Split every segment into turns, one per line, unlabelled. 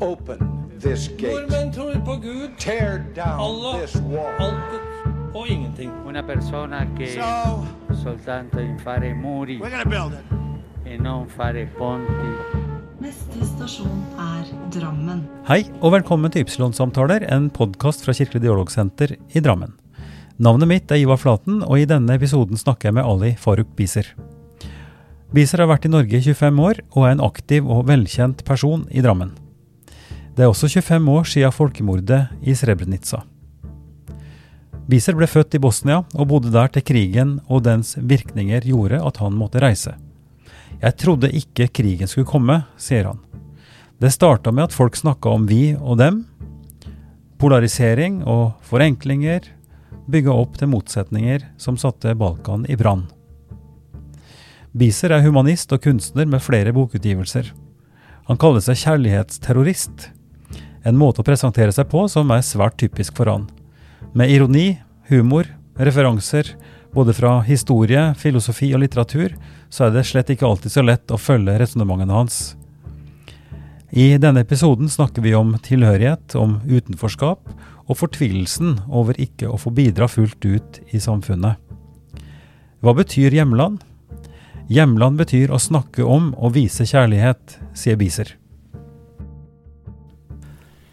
Open this gate.
Nordmenn tror på Gud,
Tear down
Allah,
this wall.
altet og ingenting.
Una persona che
So
soltanto in fare muri
we're gonna build it.
e non fare ponti.
Neste stasjon er Drammen.
Hei, og velkommen til Ypsilon-samtaler, en podkast fra Kirkelig dialogsenter i Drammen. Navnet mitt er Ivar Flaten, og i denne episoden snakker jeg med Ali Faruk Biser. Biser har vært i Norge i 25 år, og er en aktiv og velkjent person i Drammen. Det er også 25 år siden folkemordet i Srebrenica. Biser ble født i Bosnia, og bodde der til krigen og dens virkninger gjorde at han måtte reise. Jeg trodde ikke krigen skulle komme, sier han. Det starta med at folk snakka om vi og dem. Polarisering og forenklinger bygga opp til motsetninger som satte Balkan i brann. Biser er humanist og kunstner med flere bokutgivelser. Han kaller seg kjærlighetsterrorist, en måte å presentere seg på som er svært typisk for han. Med ironi, humor, referanser både fra historie, filosofi og litteratur, så er det slett ikke alltid så lett å følge resonnementene hans. I denne episoden snakker vi om tilhørighet, om utenforskap og fortvilelsen over ikke å få bidra fullt ut i samfunnet. Hva betyr hjemland? Hjemland betyr å snakke om og vise kjærlighet, sier Biser.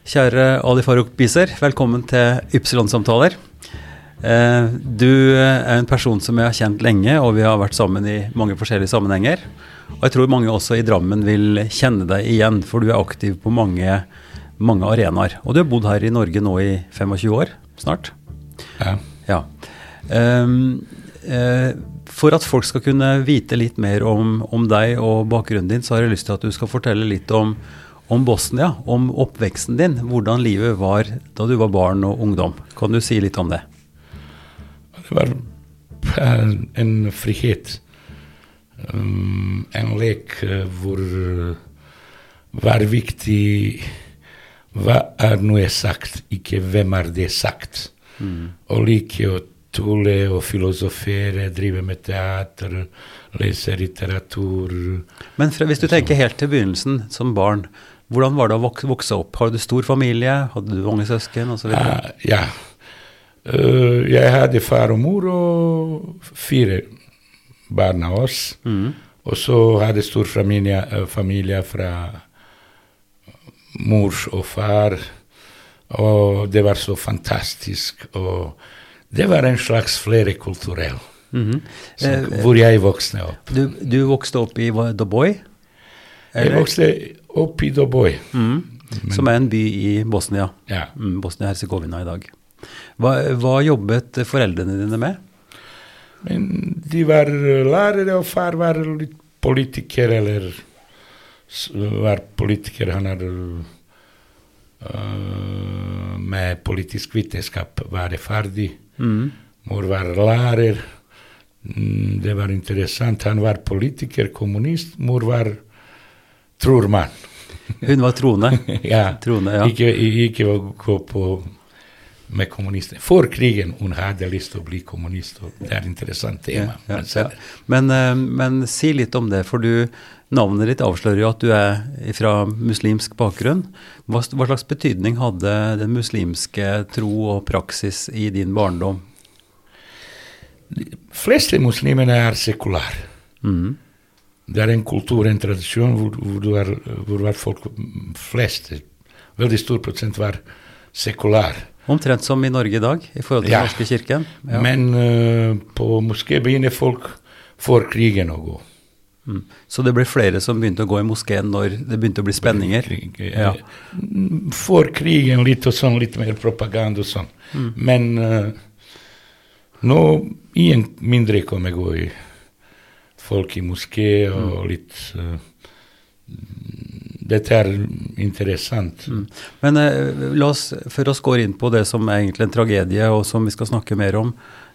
Kjære Ali Farouk Biser, velkommen til Ypsilon-samtaler. Eh, Du er en person som jeg har kjent lenge, og vi har vært sammen i mange forskjellige sammenhenger. Og jeg tror mange også i Drammen vil kjenne deg igjen, for du er aktiv på mange, mange arenaer. Og du har bodd her i Norge nå i 25 år, snart.
Ja.
Ja. Ehm, eh, for at folk skal kunne vite litt mer om, om deg og bakgrunnen din, så har jeg lyst til at du skal fortelle litt om, om Bosnia, om oppveksten din. Hvordan livet var da du var barn og ungdom. Kan du si litt om det?
Det var eh, en frihet. Um, en lek eh, hvor eh, var viktig hva er noe sagt, ikke hvem er det sagt. Og like å tulle og filosofere, drive med teater, lese litteratur.
Men fra, hvis du tenker helt til begynnelsen, som barn, hvordan var det å vokse opp? Har du stor familie? Hadde du mange søsken Og
så uh, ja. Uh, jeg hadde far og mor og fire barn av oss.
Mm.
Og så hadde stor familie, eh, familie fra mors og far. Og det var så fantastisk. Og det var en slags flerkulturell,
Mm
-hmm.
Eh,
hvor jeg vokste opp.
Du, du vokste opp i hva,
Jeg vokste opp Pidoboj.
Mm. som er en by i Bosnia.
Ja.
Mm, Bosnia-Hercegovina i dag. Hva, hva jobbet foreldrene dine med?
Men de var eh, lærere, og far var litt politiker, eller var politiker. Han er uh, med politisk vitenskap var ferdig.
Mm.
Mor var lærer. Mm, Det var interessant. Han var politiker, kommunist. Mor var trormann.
Hun var troende.
ja.
Troende, ja.
Ikke, ikke å gå på med kommunister. For krigen hun hadde lyst til å bli kommunist. og Det er et interessant tema.
Ja, ja. Men, eh, men si litt om det, for du, navnet ditt avslører jo at du er fra muslimsk bakgrunn. Hva, hva slags betydning hadde den muslimske tro og praksis i din barndom?
De fleste muslimene er sekulære.
Mhm.
Det er en kultur, en tradisjon, hvor, hvor, du er, hvor var folk fleste, veldig stor prosent, var sekulære.
Omtrent som i Norge i dag, i forhold til
Ja.
den norske kirken. Ja.
Men uh, på moské begynner folk for krigen å gå.
Mm. Så det ble flere som begynte å gå i moskeen når det begynte å bli spenninger?
Krig,
Ja.
mm, For krigen litt og sånn, litt mer propaganda og sånn.
Mm.
Men uh, nå ingen mindre kommer gå i folk i moské
Mm.
og litt uh, Dette er interessant.
Mm. Men uh, la oss, før oss går inn på det som er egentlig en tragedie, og som vi skal snakke mer om,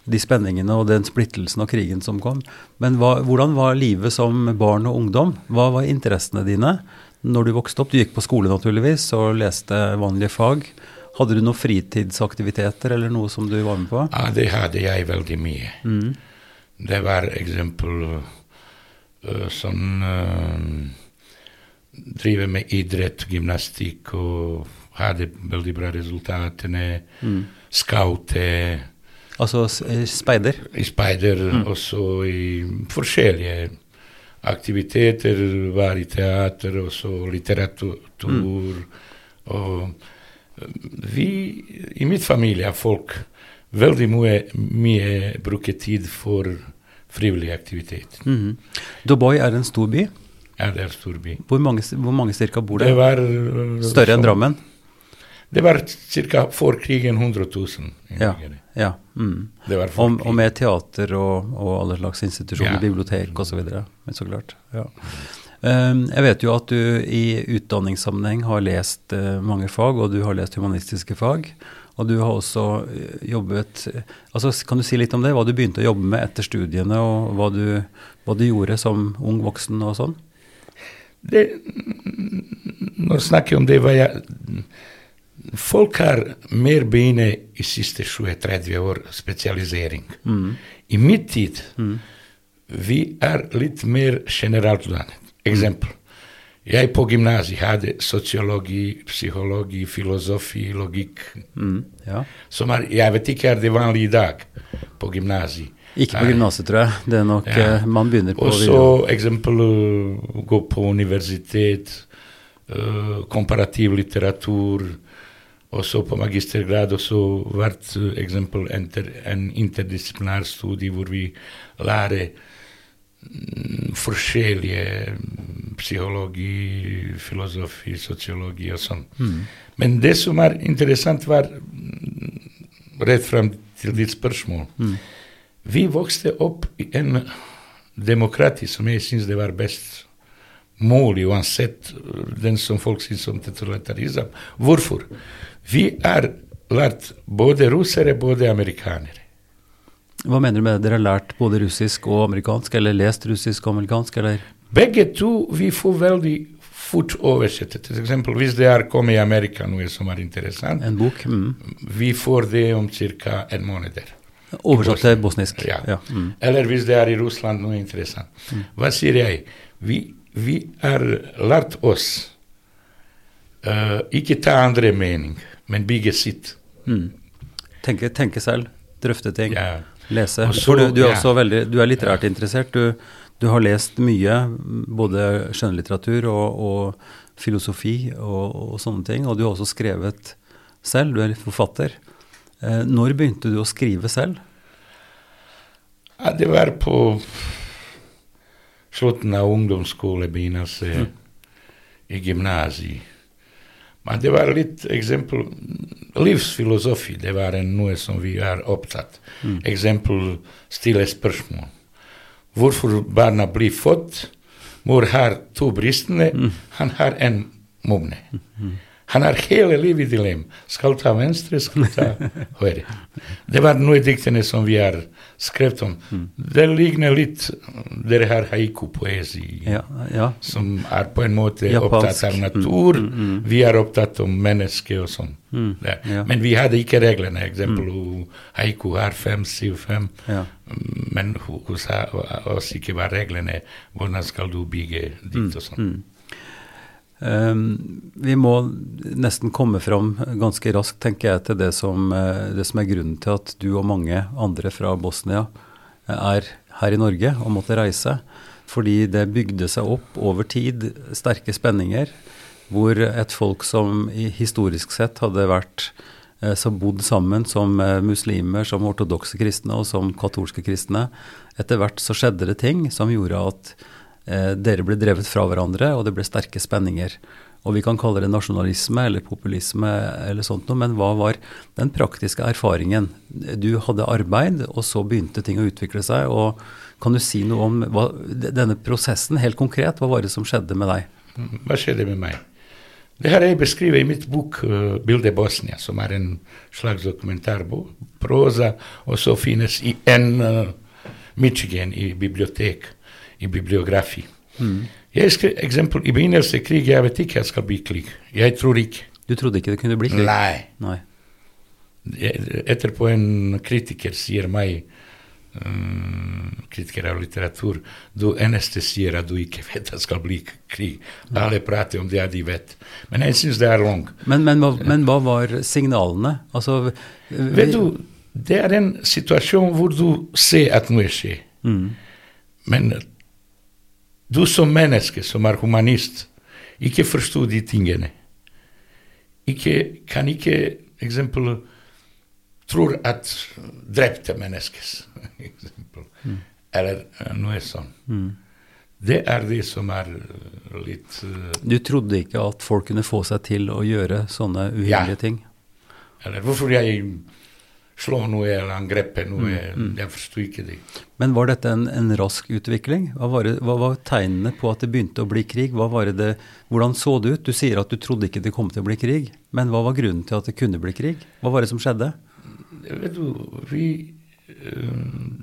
de spenningene og den splittelsen og krigen som kom. Men hva, hvordan var livet som barn og ungdom? Hva var interessene dine når du vokste opp? Du gikk på skole naturligvis og leste vanlige fag. Hadde du noen fritidsaktiviteter eller noe som du var med på?
Ja, det hadde jeg veldig mye.
Mm.
Det var eksempel eh, sånn eh, driver med idrett, gymnastikk og hadde veldig bra resultatene.
Mm.
Scoute
Altså speider.
i speider, også i forskjellige aktiviteter. Var i teater, også litteratur. Og eh, vi i mitt familie har folk veldig mye, mye bruker tid for frivillig aktivitet.
Mhm. Dubai er en stor by.
Ja, det er storby.
Hvor mange, hvor mange cirka bor
Det
der?
var eh,
Større enn Drammen?
Det var ca. for krigen 100 000
Ja.
innbyggere.
ja. Mm.
Det var
Og, og med teater og, og alle slags institusjoner,
Ja.
bibliotek osv. Så. Så klart. Ja. Um, jeg vet jo at du i utdanningssammenheng har lest uh, mange fag, og du har lest humanistiske fag. Og du har også eh, jobbet altså Kan du si litt om det? Hva du begynte å jobbe med etter studiene, og hva du, hva du gjorde som ung voksen og sånn?
Det, jeg snakker om det, hva jeg Folk har mer begynt i siste 20-30 år spesialisering.
Mm.
I mitt tid vi er litt mer generelt utdannet. Eksempel. Jeg på gymnaset hadde sosiologi, psykologi, filosofi, logikk.
Mm. Ja.
Som er, jeg vet ikke er det vanlig i dag på gymnaset.
Ikke på gymnaset, tror jeg. Det er nok
Ja.
eh, Man begynner på
Og så eksempel uh, gå på universitet, uh, komparativ litteratur, og så på magistergrad også vært uh, eksempel enter, en interdisiplinær studie hvor vi lærer forskjellige mm, psykologi, filosofi, sosiologi og sånn. Men det som er interessant, var mm, rett fram til ditt spørsmål. Vi vokste opp i en demokrati som jeg syns det var best mulig, uansett den som folk syns om totalitarisme. Hvorfor? Vi er lært både russere, både amerikanere.
Hva mener du med? Dere har lært både russisk og amerikansk, eller lest russisk og amerikansk, eller?
Begge to vi får veldig fort oversettet. Til eksempel hvis det er kommet i Amerika noe som er interessant,
En bok? Mm.
vi får det om ca. en måned.
Oversatt til bosnisk?
Ja.
ja. Mm.
Eller hvis det er i Russland noe interessant. Hva sier jeg? Vi, vi har lært oss uh, ikke ta andre mening, men bygge sitt.
Mm. Tenke, tenke selv, drøfte ting,
Ja.
Lese.
Så-
For du, du er også veldig, du er litterært interessert. Du, du har lest mye, både skjønnlitteratur og, og filosofi og, og sånne ting. Og du har også skrevet selv, du er litt forfatter. Eh, når begynte du å skrive selv?
Ja, det var på slutten av ungdomsskole, mm. i gymnaset. Men det var litt eksempel Livsfilosofi det var noe som vi er opptatt Eksempel stille spørsmål. Hvorfor barna blir født? Mor har to brystene, han har en mumme. Han har hele livet i dilemma. Skal ta venstre, skal ta høyre. Det var noe diktene som vi har skrevet om. Det ligner litt Dere har haiku-poesi
Ja, ja.
som er på en måte
Japansk.
opptatt av natur. Vi er opptatt av mennesker og sånn.
Ja.
Men vi hadde ikke reglene. Eksempel haiku har fem, syv, fem. Men ho- hos oss ikke var reglene. Hvordan skal du bygge ditt og sånn.
Um, vi må nesten komme fram ganske raskt, tenker jeg, til det som, eh, det som er grunnen til at du og mange andre fra Bosnia eh, er her i Norge og måtte reise. Fordi det bygde seg opp over tid sterke spenninger, hvor et folk som historisk sett hadde vært eh, som bodd sammen som muslimer, som ortodokse kristne og som katolske kristne. Etter hvert så skjedde det ting som gjorde at eh, dere ble drevet fra hverandre, og det ble sterke spenninger. Og vi kan kalle det nasjonalisme eller populisme eller sånt noe, men hva var den praktiske erfaringen? Du hadde arbeid, og så begynte ting å utvikle seg. og Kan du si noe om hva, denne prosessen, helt konkret? Hva var det som skjedde med deg?
Hva skjedde med meg? Det har jeg beskrevet i mitt bok 'Bilde 'Bildet Bosnia', som er en slags dokumentarbok. Prosa, og så finnes i en uh, Michigan i bibliotek, i bibliografi. Jeg skrev eksempel i begynnelsen av krig, jeg vet ikke jeg skal bli krig. Jeg tror ikke.
Du trodde ikke det kunne bli krig?
Nei.
Nei.
Etterpå en kritiker sier meg um, kritiker av litteratur, du eneste sier at du ikke vet det skal bli krig. Alle prater om det de vet. Men jeg syns det er langt.
Men, men, hva- men hva var signalene? Altså vi-
Vet du, det er en situasjon hvor du ser at noe skjer.
Mm.
Men du som menneske, som er humanist, ikke forstår de tingene. Ikke, kan ikke eksempel tror at drepte mennesker eksempel, eller eh, noe sånt.
Mm.
Det er det som er eh, litt uh,
Du trodde ikke at folk kunne få seg til å gjøre sånne uhyggelige
Ja.
ting?
Eller hvorfor jeg slår noe eller angreper noe, jeg forsto ikke det.
Men var dette en, en rask utvikling? Hva var, det, hva var tegnene på at det begynte å bli krig? Hva var det det, hvordan så det ut? Du sier at du trodde ikke det kom til å bli krig, men hva var grunnen til at det kunne bli krig? Hva var det som skjedde?
Vet du, vi, eh,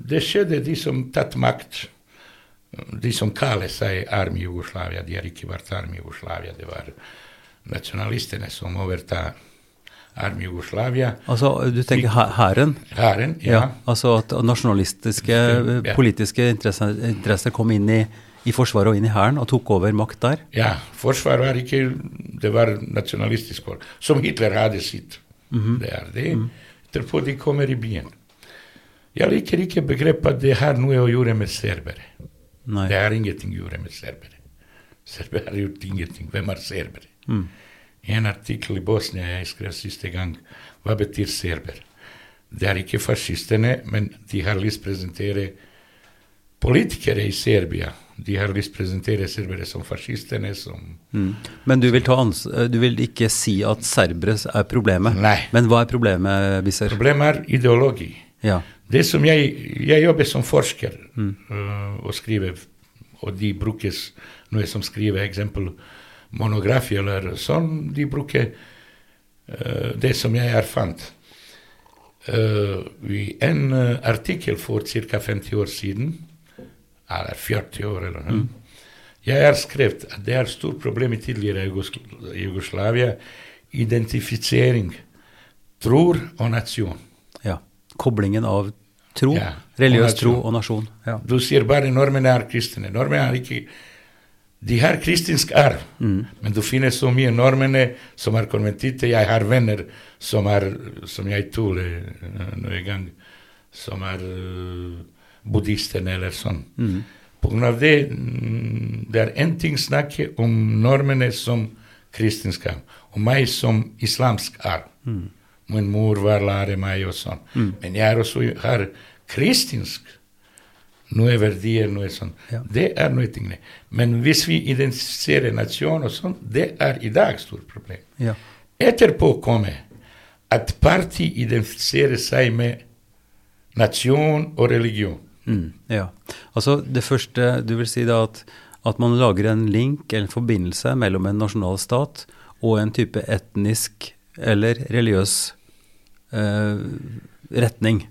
det skjedde de som tatt makt, de som kaller seg army Jugoslavia, de har ikke vært army Jugoslavia, det var nasjonalistene som overtar army Jugoslavia.
Altså, du tenker hæ- hæren?
Hæren,
Ja.
ja.
Altså at nasjonalistiske
Ja.
politiske interesser, interesser kom inn i, i Forsvaret og inn i hæren og tok over makt der?
Ja, Forsvaret var ikke, det var nasjonalistisk for, som Hitler hadde sitt. Det er det. Etterpå de kommer i byen. Jeg liker ikke begrepet at det har noe å gjøre med serbere.
Nei.
Det har ingenting å gjøre med serbere. Serbere har gjort ingenting. Hvem er serbere? I en artikkel i Bosnia jeg skrev siste gang, hva betyr serber? Det er ikke fascistene, men de har lyst til å presentere politikere i Serbia. De har lyst presentere serbere som fascistene, som
Mm. Men du vil, ta ans eh, du vil ikke si at serbere er problemet?
Nei.
Men hva er problemet, Bisser?
Problemet er ideologi.
Ja.
Det som jeg, jeg jobber som forsker øh, og skriver, og de brukes noe som skriver eksempel monografi eller sånn, de bruker uh, det som jeg har fant. Uh, I en uh, artikkel for ca. 50 år siden, eller 40 år eller noe, jeg har skrevet at det er stort problem i tidligere Jugosl- Jugoslavia, identifisering, tror og nasjon.
ja. Koblingen av tro,
Ja,
religiøs tro og nasjon. Ja.
Du sier bare nordmenn er kristne. Nordmenn er ikke De har kristinsk arv, men du finner så mye nordmenn som er konvertitte. Jeg har venner som er, som jeg tuller eh, noen gang, som er uh, buddhister eller sånn. På grunn av det, mm, det er én ting snakke om nordmenn som kristinsk arv, og meg som islamsk arv. Min mor var lærer meg og sånn. Men jeg har også har kristinsk noe verdier, noe sånt.
Ja.
Det er noe tingene. Men hvis vi identifiserer nasjon og sånn, det er i dag stort problem.
Ja.
Etterpå kommer at parti identifiserer seg med nasjon og religion.
Mm, ja. Altså det første du vil si da at, at man lager en link eller en forbindelse mellom en nasjonal stat og en type etnisk eller religiøs eh, retning.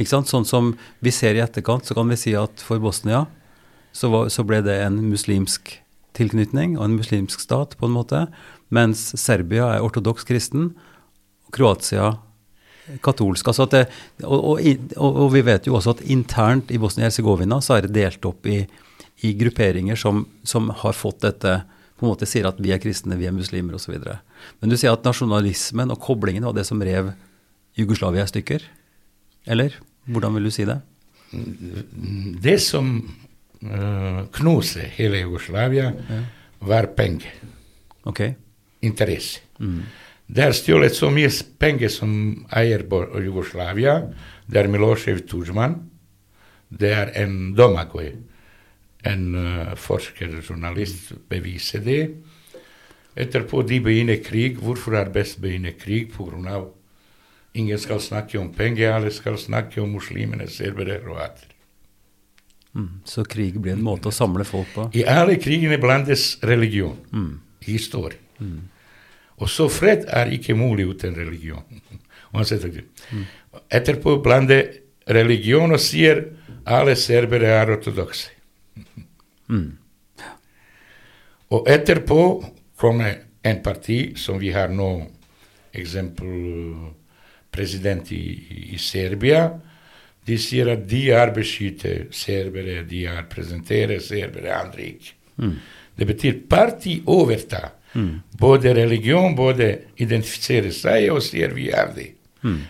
Ikke sant? Sånn som vi ser i etterkant, så kan vi si at for Bosnia så, var, så ble det en muslimsk tilknytning og en muslimsk stat på en måte, mens Serbia er ortodoks kristen, og Kroatia katolsk. Altså det, og, og, og vi vet jo også at internt i Bosnia-Hercegovina så er det delt opp i, i grupperinger som, som har fått dette på en måte sier at vi er kristne, vi er muslimer osv. Men du sier at nasjonalismen og koblingen var det som rev Jugoslavia i stykker? Eller? Hvordan vil du si det?
Det som uh, knuste hele Jugoslavia, var penger.
Ok.
interesse. Det er stjålet så mye penger som eier Jugoslavia. Det er Milosev Tudjman. Det er en Domagoj, en uh, forsker, journalist, beviser det. Etterpå de begynner krig. Hvorfor er best begynner begynne krig? På grunn av ingen skal snakke om penger, alle skal snakke om muslimene, serbere, kroater.
Mm. Så krig blir en måte å samle folk på?
I alle krigene blandes religion, historie. Og så fred er ikke mulig uten religion. Uansett Mm. Etterpå blander religion og sier alle serbere er ortodokse. Og etterpå kommer en parti som vi har nå, eksempel president i, i Serbia. De sier at de har beskyttet serbere, de har presentert serbere, andre ikke. Det betyr parti overta. Både religion, både identifisere seg og sier vi er det.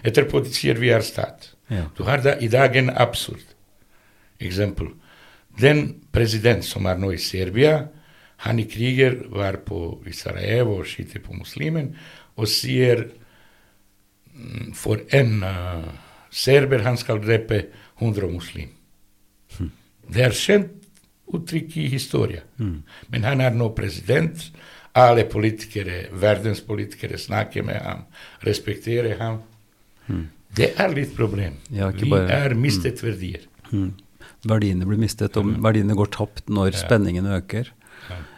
Etterpå de sier vi er stat.
Ja.
Du har da i dag en absurd eksempel. Den president som er nå i Serbia, han i kriger var på Sarajevo og skyter på muslimen, og sier mm, for en uh, serber han skal drepe 100 muslim. Det er kjent uttrykk i historien. Men han er nå president. Alle politikere, verdens politikere snakker med ham, respekterer ham. Det er litt problem.
Ja,
Vi
bare-
er mistet verdier.
Verdiene blir mistet, og verdiene går tapt når spenningen øker.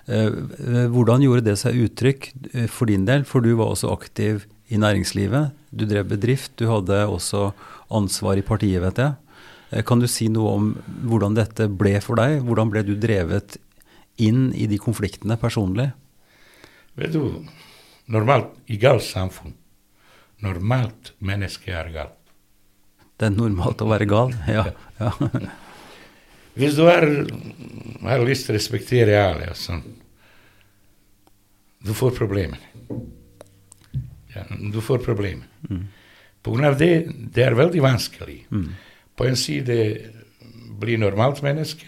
Eh, eh, hvordan gjorde det seg uttrykk for din del? For du var også aktiv i næringslivet. Du drev bedrift. Du hadde også ansvar i partiet, vet jeg. Eh, Kan du si noe om hvordan dette ble for deg? Hvordan ble du drevet inn i de konfliktene personlig?
Vet du, normalt i galt samfunn, normalt menneske er galt.
Det er normalt å være gal. Ja, ja.
Hvis du er, har lyst til å respektere alle, sånn, du får problemer. Ja, du får problemer. På grunn av det, det er veldig vanskelig. På en side bli normalt menneske,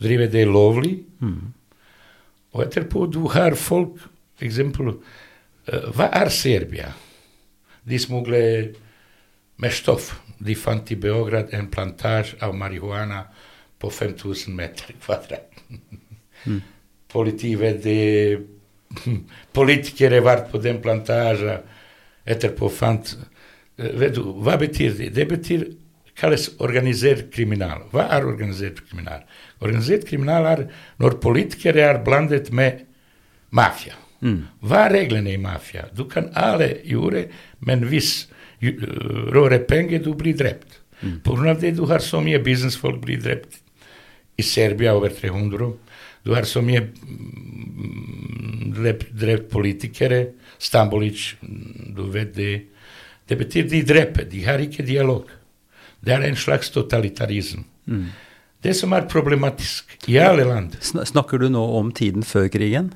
drive det lovlig, og etterpå du har folk, for eksempel, eh, hva er Serbia? De smugler med stoff. De fant i Beograd en plantasje av marihuana på 5000 meter kvadrat. Politiet vet det, politikere var på den plantasjen, etterpå fant Vet du, hva betyr det? Det betyr kalles organisert kriminal. Hva er organisert kriminal? Organisert kriminal er når politikere er blandet med mafia. Hva er reglene i mafia? Du kan alle gjøre, men hvis du øh, rører penger, du blir drept. Grunn av det du har så mye businessfolk blir drept. I Serbia over 300. Du har så mye mm, drept, politikere. Stambolic, mm, du vet det. Betyr de dreper, de har ikke dialog. Det er en slags totalitarisme. Det som er problematisk i alle land
Snakker du nå om tiden før krigen?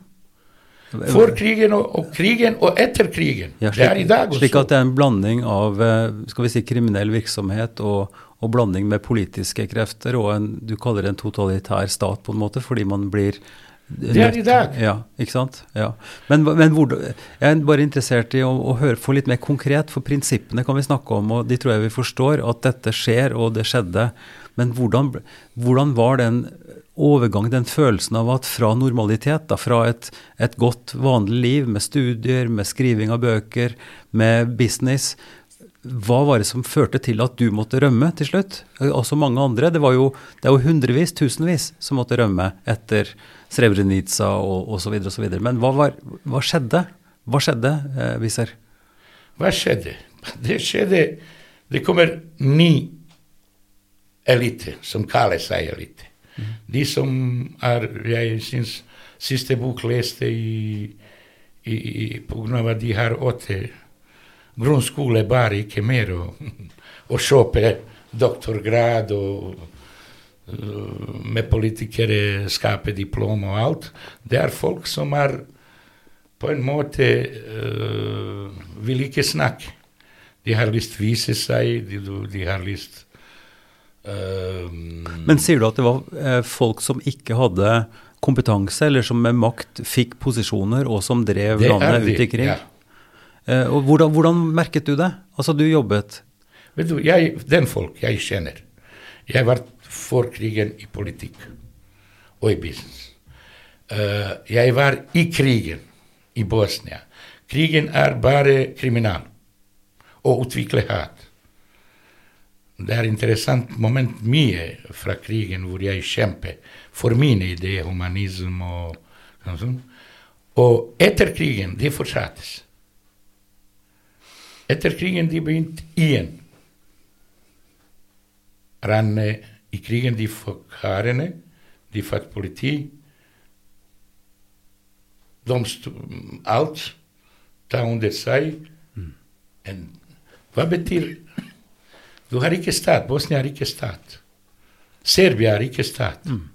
For krigen og, og krigen og etter krigen.
Ja,
det er i dag også.
Slik at det er en blanding av eh, skal vi si, kriminell virksomhet og, og blanding med politiske krefter og en, du kaller det en totalitær stat på en måte, fordi man blir
Det er i dag.
Ja, ikke sant? Ja. Men, men hvor, jeg er bare interessert i å, å høre, få litt mer konkret, for prinsippene kan vi snakke om, og de tror jeg vi forstår at dette skjer, og det skjedde. Men hvordan, hvordan var den overgang, den følelsen av at fra normalitet, da, fra et, et godt, vanlig liv med studier, med skriving av bøker, med business, hva var det som førte til at du måtte rømme til slutt? Også mange andre. Det, jo, det er jo hundrevis, tusenvis som måtte rømme etter Srebrenica og osv. osv. Men hva, var, hva skjedde? Hva skjedde, eh, Wieser?
Hva skjedde? Det skjedde Det kommer ny elite, som kaller seg elite. De som er Jeg syns siste bok leste i, i, i På grunn av at de har åtte grunnskole, bare ikke mer, Å kjøpe doktorgrad og øh, med politikere skape diplom og alt. Det er folk som er på en måte uh, vil ikke snakke. De har lyst vise seg, de, de har lyst uh,
Men sier du at det var eh, folk som ikke hadde kompetanse, eller som med makt fikk posisjoner, og som drev landet ut i krig?
ja.
Eh, og hvordan, hvordan merket du det? Altså, du jobbet
Vet du, jeg, den folk jeg kjenner Jeg var for krigen i politikk og i business. Eh, jeg var i krigen i Bosnia. Krigen er bare kriminal og utvikle hat. Det er interessant moment mye fra krigen hvor jeg kjemper for mine ideer, humanisme og sånn. Og etter krigen, det fortsattes. Etter krigen de begynte igjen. Ranne i krigen de fikk hærene, de fikk politi. Domstol, alt ta under seg. En, hva betyr Du har ikke stat. Bosnia har ikke stat. Serbia har ikke stat.
Mm.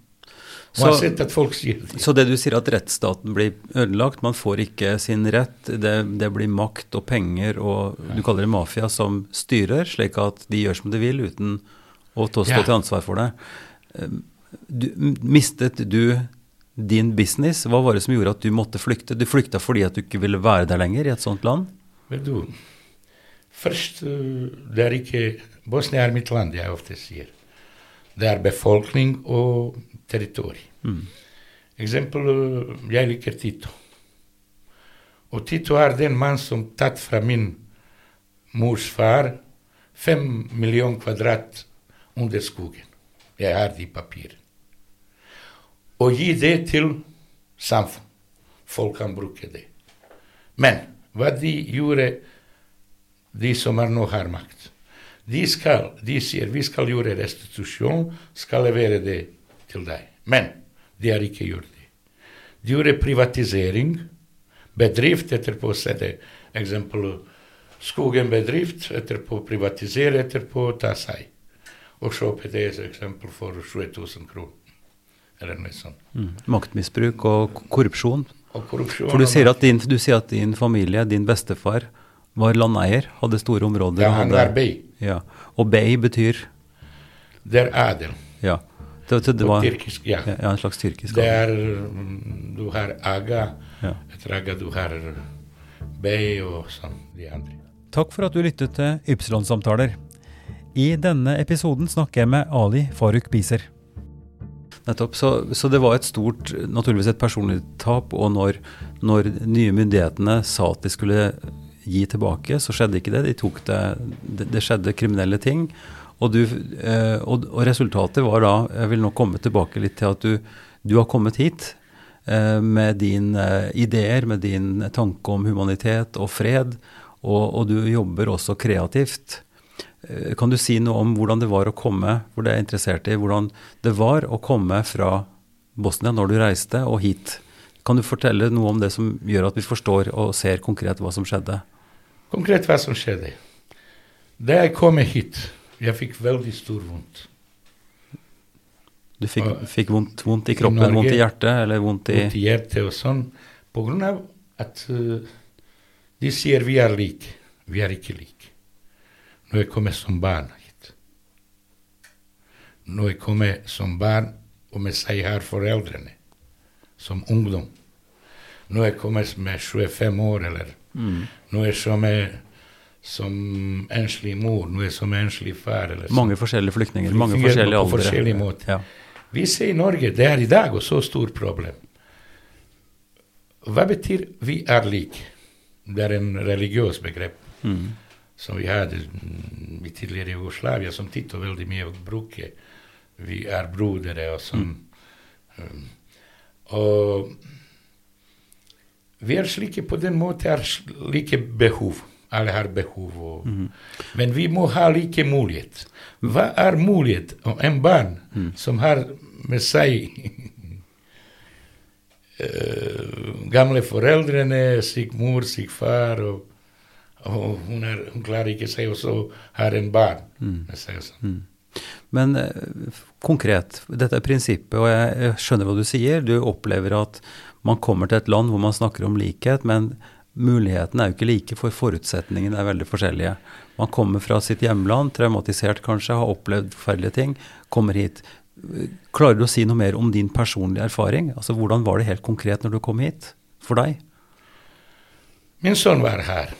Så-. Så det du sier at rettsstaten blir ødelagt, man får ikke sin rett, det, det blir makt og penger og du kaller det mafia som styrer, slik at de gjør som de vil uten å stå
Ja.
til ansvar for det. Du, mistet du din business? Hva var det som gjorde at du måtte flykte? Du flykta fordi at du ikke ville være der lenger i et sånt land?
Vet du, først eh, det er ikke Bosnia er mitt land, jeg ofte sier. Det er befolkning og territorium.
Mm.
Eksempel, eh, jeg liker Tito. Og Tito er den mann som tatt fra min mors far fem millioner kvadrat under skogen. Jeg har de papir. Og gi det til samfunn. Folk kan bruke det. Men hva de gjorde, de som er nå har makt De skal, de sier vi skal gjøre restitusjon, skal levere det til deg. Men de har ikke gjort det. De gjorde privatisering. Bedrift etterpå sette eksempel skogen bedrift, etterpå privatisere, etterpå ta seg. Og kjøpe det eksempel for 7000 kroner. Eller noe sånt.
Mm. Maktmisbruk og korrupsjon.
Og korrupsjon
For du sier, din, du sier at din familie, din bestefar, var landeier, hadde store områder.
Ja, han var bey.
Ja. Og bey betyr
Det er adel.
Ja. Det, det, det var
tyrkisk, ja.
ja, en slags tyrkisk
Det er mm, Du har aga,
Ja.
etter aga du har bey og sånn, de andre.
Takk for at du lyttet til Ypsilon-samtaler. I denne episoden snakker jeg med Ali Faruk Biser. Nettopp. Så, så det var et stort, naturligvis et personlig tap. Og når, når nye myndighetene sa at de skulle gi tilbake, så skjedde ikke det. De tok det, det, det skjedde kriminelle ting. Og, du, eh, og, og resultatet var da Jeg vil nå komme tilbake litt til at du, du har kommet hit eh, med dine eh, ideer, med din tanke om humanitet og fred. Og, og du jobber også kreativt. Kan du si noe om hvordan det var å komme hvor det er interessert i, hvordan det var å komme fra Bosnia når du reiste, og hit? Kan du fortelle noe om det som gjør at vi forstår og ser konkret hva som skjedde?
Konkret hva som skjedde. Da jeg kom hit, jeg fikk veldig stor vondt.
Du fikk, fikk vondt, vondt i kroppen,
Norge-
vondt i hjertet, eller vondt i
Vondt i hjertet og sånn. På grunn av at uh, de sier vi er like. Vi er ikke like. Når jeg kommer som barn hit. Når jeg kommer som barn, og med seg har foreldrene. Som ungdom. Når jeg kommer med 25 år, eller
mm,
når jeg kommer er som enslig mor, jeg som enslig far. Eller.
Mange forskjellige flyktninger, mange forskjellige aldre.
forskjellige måter.
Ja.
Vi ser i Norge, det er i dag også et stort problem. Hva betyr 'vi er like'? Det er en religiøs begrep
Mm.
som vi hadde mm, i tidligere Jugoslavia, som Tito veldig mye bruker. Vi er brodere og sånn. Um, og vi er slike på den måten, er slike behov. Alle har behov. Og,
mm.
Men vi må ha like mulighet. Hva er mulighet om en barn
Mm.
som har med seg uh, gamle foreldrene, syk mor, syk far, og, og hun, er, hun klarer ikke seg, og så har en barn
Mm.
med seg. sånn.
Mm. Men eh, konkret, dette er prinsippet, og jeg, jeg skjønner hva du sier. Du opplever at man kommer til et land hvor man snakker om likhet, men mulighetene er jo ikke like, for forutsetningene er veldig forskjellige. Man kommer fra sitt hjemland, traumatisert kanskje, har opplevd forferdelige ting, kommer hit. Klarer du å si noe mer om din personlige erfaring? Altså, Hvordan var det helt konkret når du kom hit, for deg?
Min sønn var her.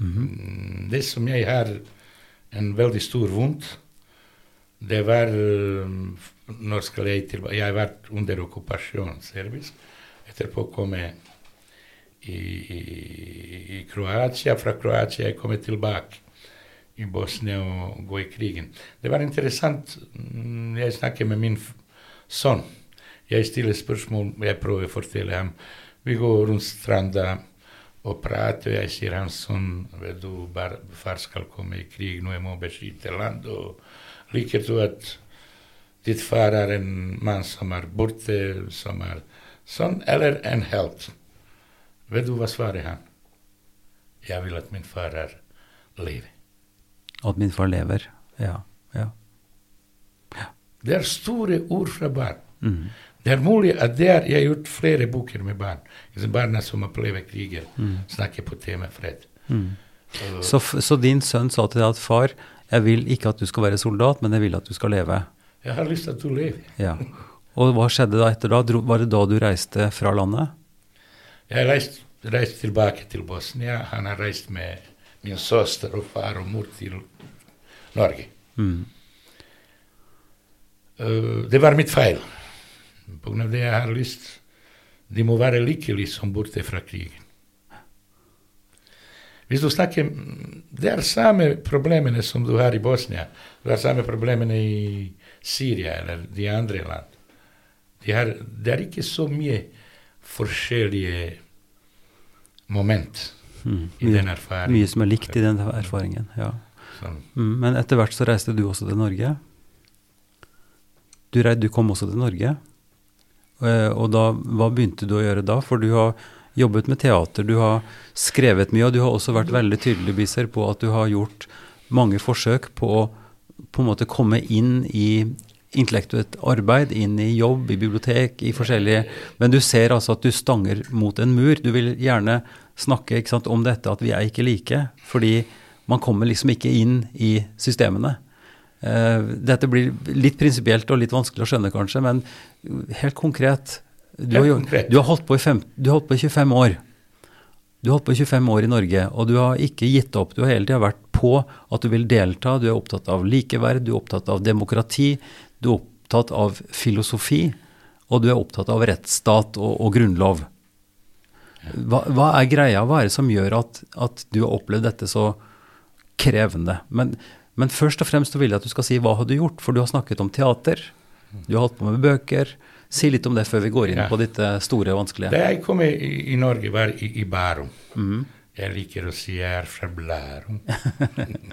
Mm, Det som jeg har en veldig stor vondt, det var um, Når skal jeg tilbake? Jeg var under okkupasjon serbisk. Etterpå kom jeg i, i, i Kroatia. Fra Kroatia jeg kom tilbake i Bosnia og gå i krigen. Det var interessant. Mm, Jeg snakket med min sønn. Jeg stiller spørsmål, jeg prøver å fortelle ham. Vi går rundt stranda og prater, og jeg sier hans sønn vet du, bar, far skal komme i krig, nå jeg må beskytte landet. og Liker du at ditt far er en mann som er borte, som er sånn, eller en helt? Vet du hva svaret han? Jeg vil at min far er leve.
At min far lever. Ja. ja.
Det er store ord fra barn.
Mm.
Det er mulig at der jeg har gjort flere bøker med barn. Barna som opplever krigen,
Mm.
snakker på tema fred.
Mm.
Og-
Så, så din sønn sa til deg at far, jeg vil ikke at du skal være soldat, men jeg vil at du skal leve.
Jeg har lyst til at du lever.
Ja. Og hva skjedde da etter da? Var det da du reiste fra landet?
Jeg har reist, tilbake til Bosnia. Han har reist med min søster og far og mor til Norge.
Mm.
Uh, det var mitt feil. På grunn av det jeg har lyst De må være lykkelige som borte fra krigen. Hvis du snakker Det er samme problemene som du har i Bosnia. Det er samme problemene i Syria eller de andre land. De har, det er ikke så mye forskjellige moment
Mm.
i den erfaringen.
Mye som er likt i den erfaringen. ja.
Sånn.
Mm. Men etter hvert så reiste du også til Norge. Du, du kom også til Norge. Eh, Og da, hva begynte du å gjøre da? For du har jobbet med teater, du har skrevet mye, og du har også vært veldig tydelig Biser, på at du har gjort mange forsøk på å på en måte komme inn i intellektuelt arbeid, inn i jobb, i bibliotek, i forskjellige Men du ser altså at du stanger mot en mur. Du vil gjerne snakke sant, om dette at vi er ikke like, fordi man kommer liksom ikke inn i systemene. Eh, dette blir litt prinsipielt og litt vanskelig å skjønne, kanskje, men helt konkret Du, har, du har holdt på i fem, du har holdt på i 25 år. Du har holdt på i 25 år i Norge, og du har ikke gitt opp. Du har hele tida vært på at du vil delta. Du er opptatt av likeverd, du er opptatt av demokrati, du er opptatt av filosofi, og du er opptatt av rettsstat og, og grunnlov. Hva, hva er greia? Hva er det som gjør at, at du har opplevd dette så krevende? Men, men først og fremst vil jeg at du skal si hva har du gjort, for du har snakket om teater. Du har holdt på med bøker. Si litt om det før vi går inn
Ja.
på ditt store og vanskelige.
Da jeg kom i, i Norge, var i, i Bærum.
Mm.
Jeg liker å si jeg er fra Blærum.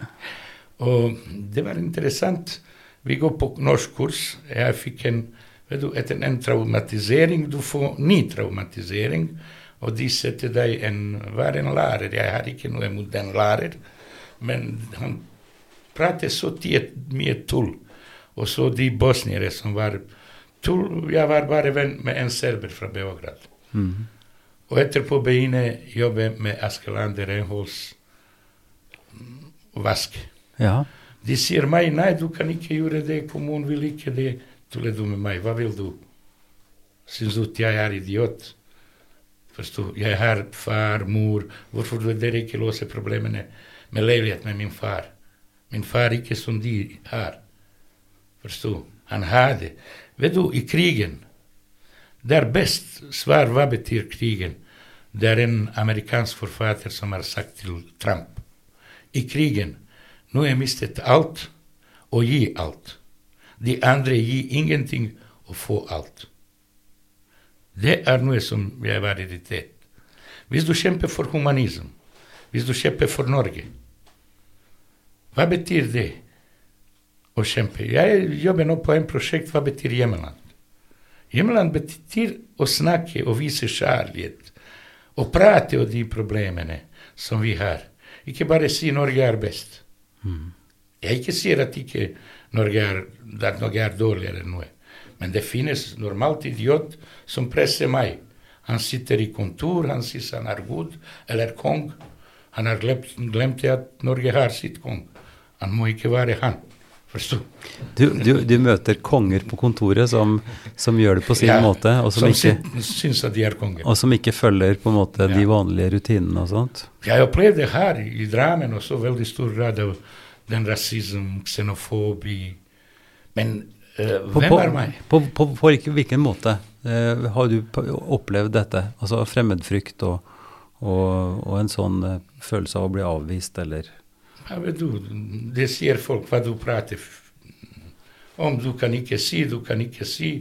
og det var interessant. Vi går på norskkurs. Jeg fikk en vet du, Etter en traumatisering du får ny traumatisering. Og de setter deg en Vær en lærer. Jeg har ikke noe mot den lærer, men han prater så tiet, mye tull. Og så de bosniere som var tull Jeg var bare venn med en serber fra Beograd.
Mhm.
Og etterpå begynne å jobbe med Askeland renholds vask.
Ja.
De sier meg nei, du kan ikke gjøre det, kommunen vil ikke det. Tuller du med meg, hva vil du? Syns du at jeg er idiot? Forstå, jeg har far, mor, hvorfor vil dere ikke løse problemene med leilighet med min far? Min far ikke som de har. Forstå, han har det. Vet du, i krigen, det er best svar hva betyr krigen. Det er en amerikansk forfatter som har sagt til Trump. I krigen, nå har jeg mistet alt og gi alt. De andre gir ingenting og får alt. Det er noe som jeg var irritert. Hvis du kjemper for humanisme, hvis du kjemper for Norge, hva betyr det å kjempe? Jeg jobber nå på en prosjekt, hva betyr hjemland? Hjemland betyr å snakke og vise kjærlighet. Og prate om de problemene som vi har. Ikke bare si Norge er best. Jeg ikke sier at ikke Norge er, at Norge er dårlig eller noe. Men det finnes normalt idiot som presser meg. Han sitter i kontor, han sier han er god, eller kong. Han har glemt, glemt at Norge har sitt kong. Han må ikke være han.
Du, du, du møter konger på kontoret som, som gjør det på sin
Ja,
måte, og som, ikke,
syns at de er konger.
og som ikke følger på en måte de vanlige rutinene og sånt.
Jeg opplevde her i Drammen også veldig stor grad av den rasismen, xenofobi. Men uh,
På,
hvem
på,
er meg?
på, på, på hvilken måte uh, har du opplevd dette? Altså fremmedfrykt og, og, og en sånn uh, følelse av å bli avvist, eller
Ja, du, det sier folk hva du prater om. Du kan ikke si, du kan ikke si.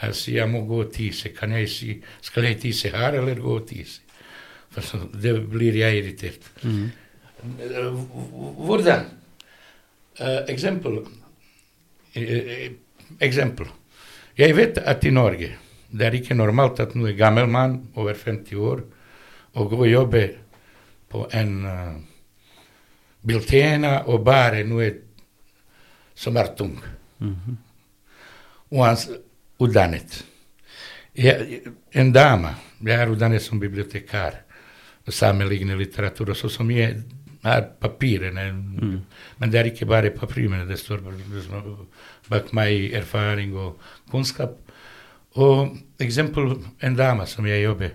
Jeg sier jeg må gå og tisse. Kan jeg si skal jeg tisse her eller gå og tisse? For det blir jeg irritert. Eh, Hvordan? Uh, eksempel. Eh, eh, eksempel. Jeg vet at i Norge det er ikke normalt at noen gammel mann over 50 år å gå og jobbe på en uh, Biltena og bare noe som er tung. Og han utdannet. Jeg, en dame, jeg er utdannet som bibliotekar, og sammenligner litteratur, og så som jeg har papirene, men det er ikke bare papirene, det står bak meg erfaring og kunnskap. Og eksempel en dame som jeg jobber,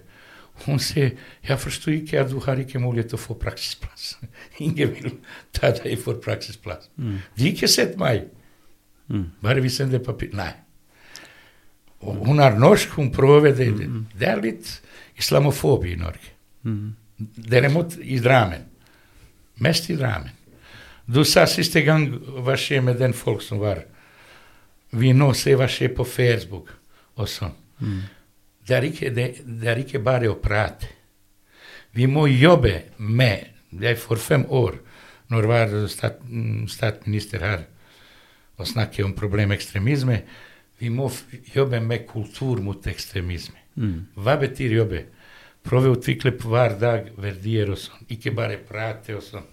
hun sier, jeg forstår ikke at du har ikke mulighet til å få praksisplass. Ingen vil ta deg for praksisplass. De har ikke sett Mm. Bare vi sender papir. Nei. Og hun har norsk, hun prøver det. Det er litt islamofobi i Norge. Derimot i dramen. Mest i dramen. Du sa siste gang hva skjer med den folk som var Vi nå ser hva skjer på Facebook og sånn. Det, er ikke, det, det er ikke bare å prate. Vi må jobbe med Jeg for fem år, når jeg var stat, mm, statsminister her og snakket om problemet ekstremisme, vi må jobbe med kultur mot ekstremisme. Hva betyr jobbe? Prøve å utvikle hver dag verdier og sånn, ikke bare prate og sånn.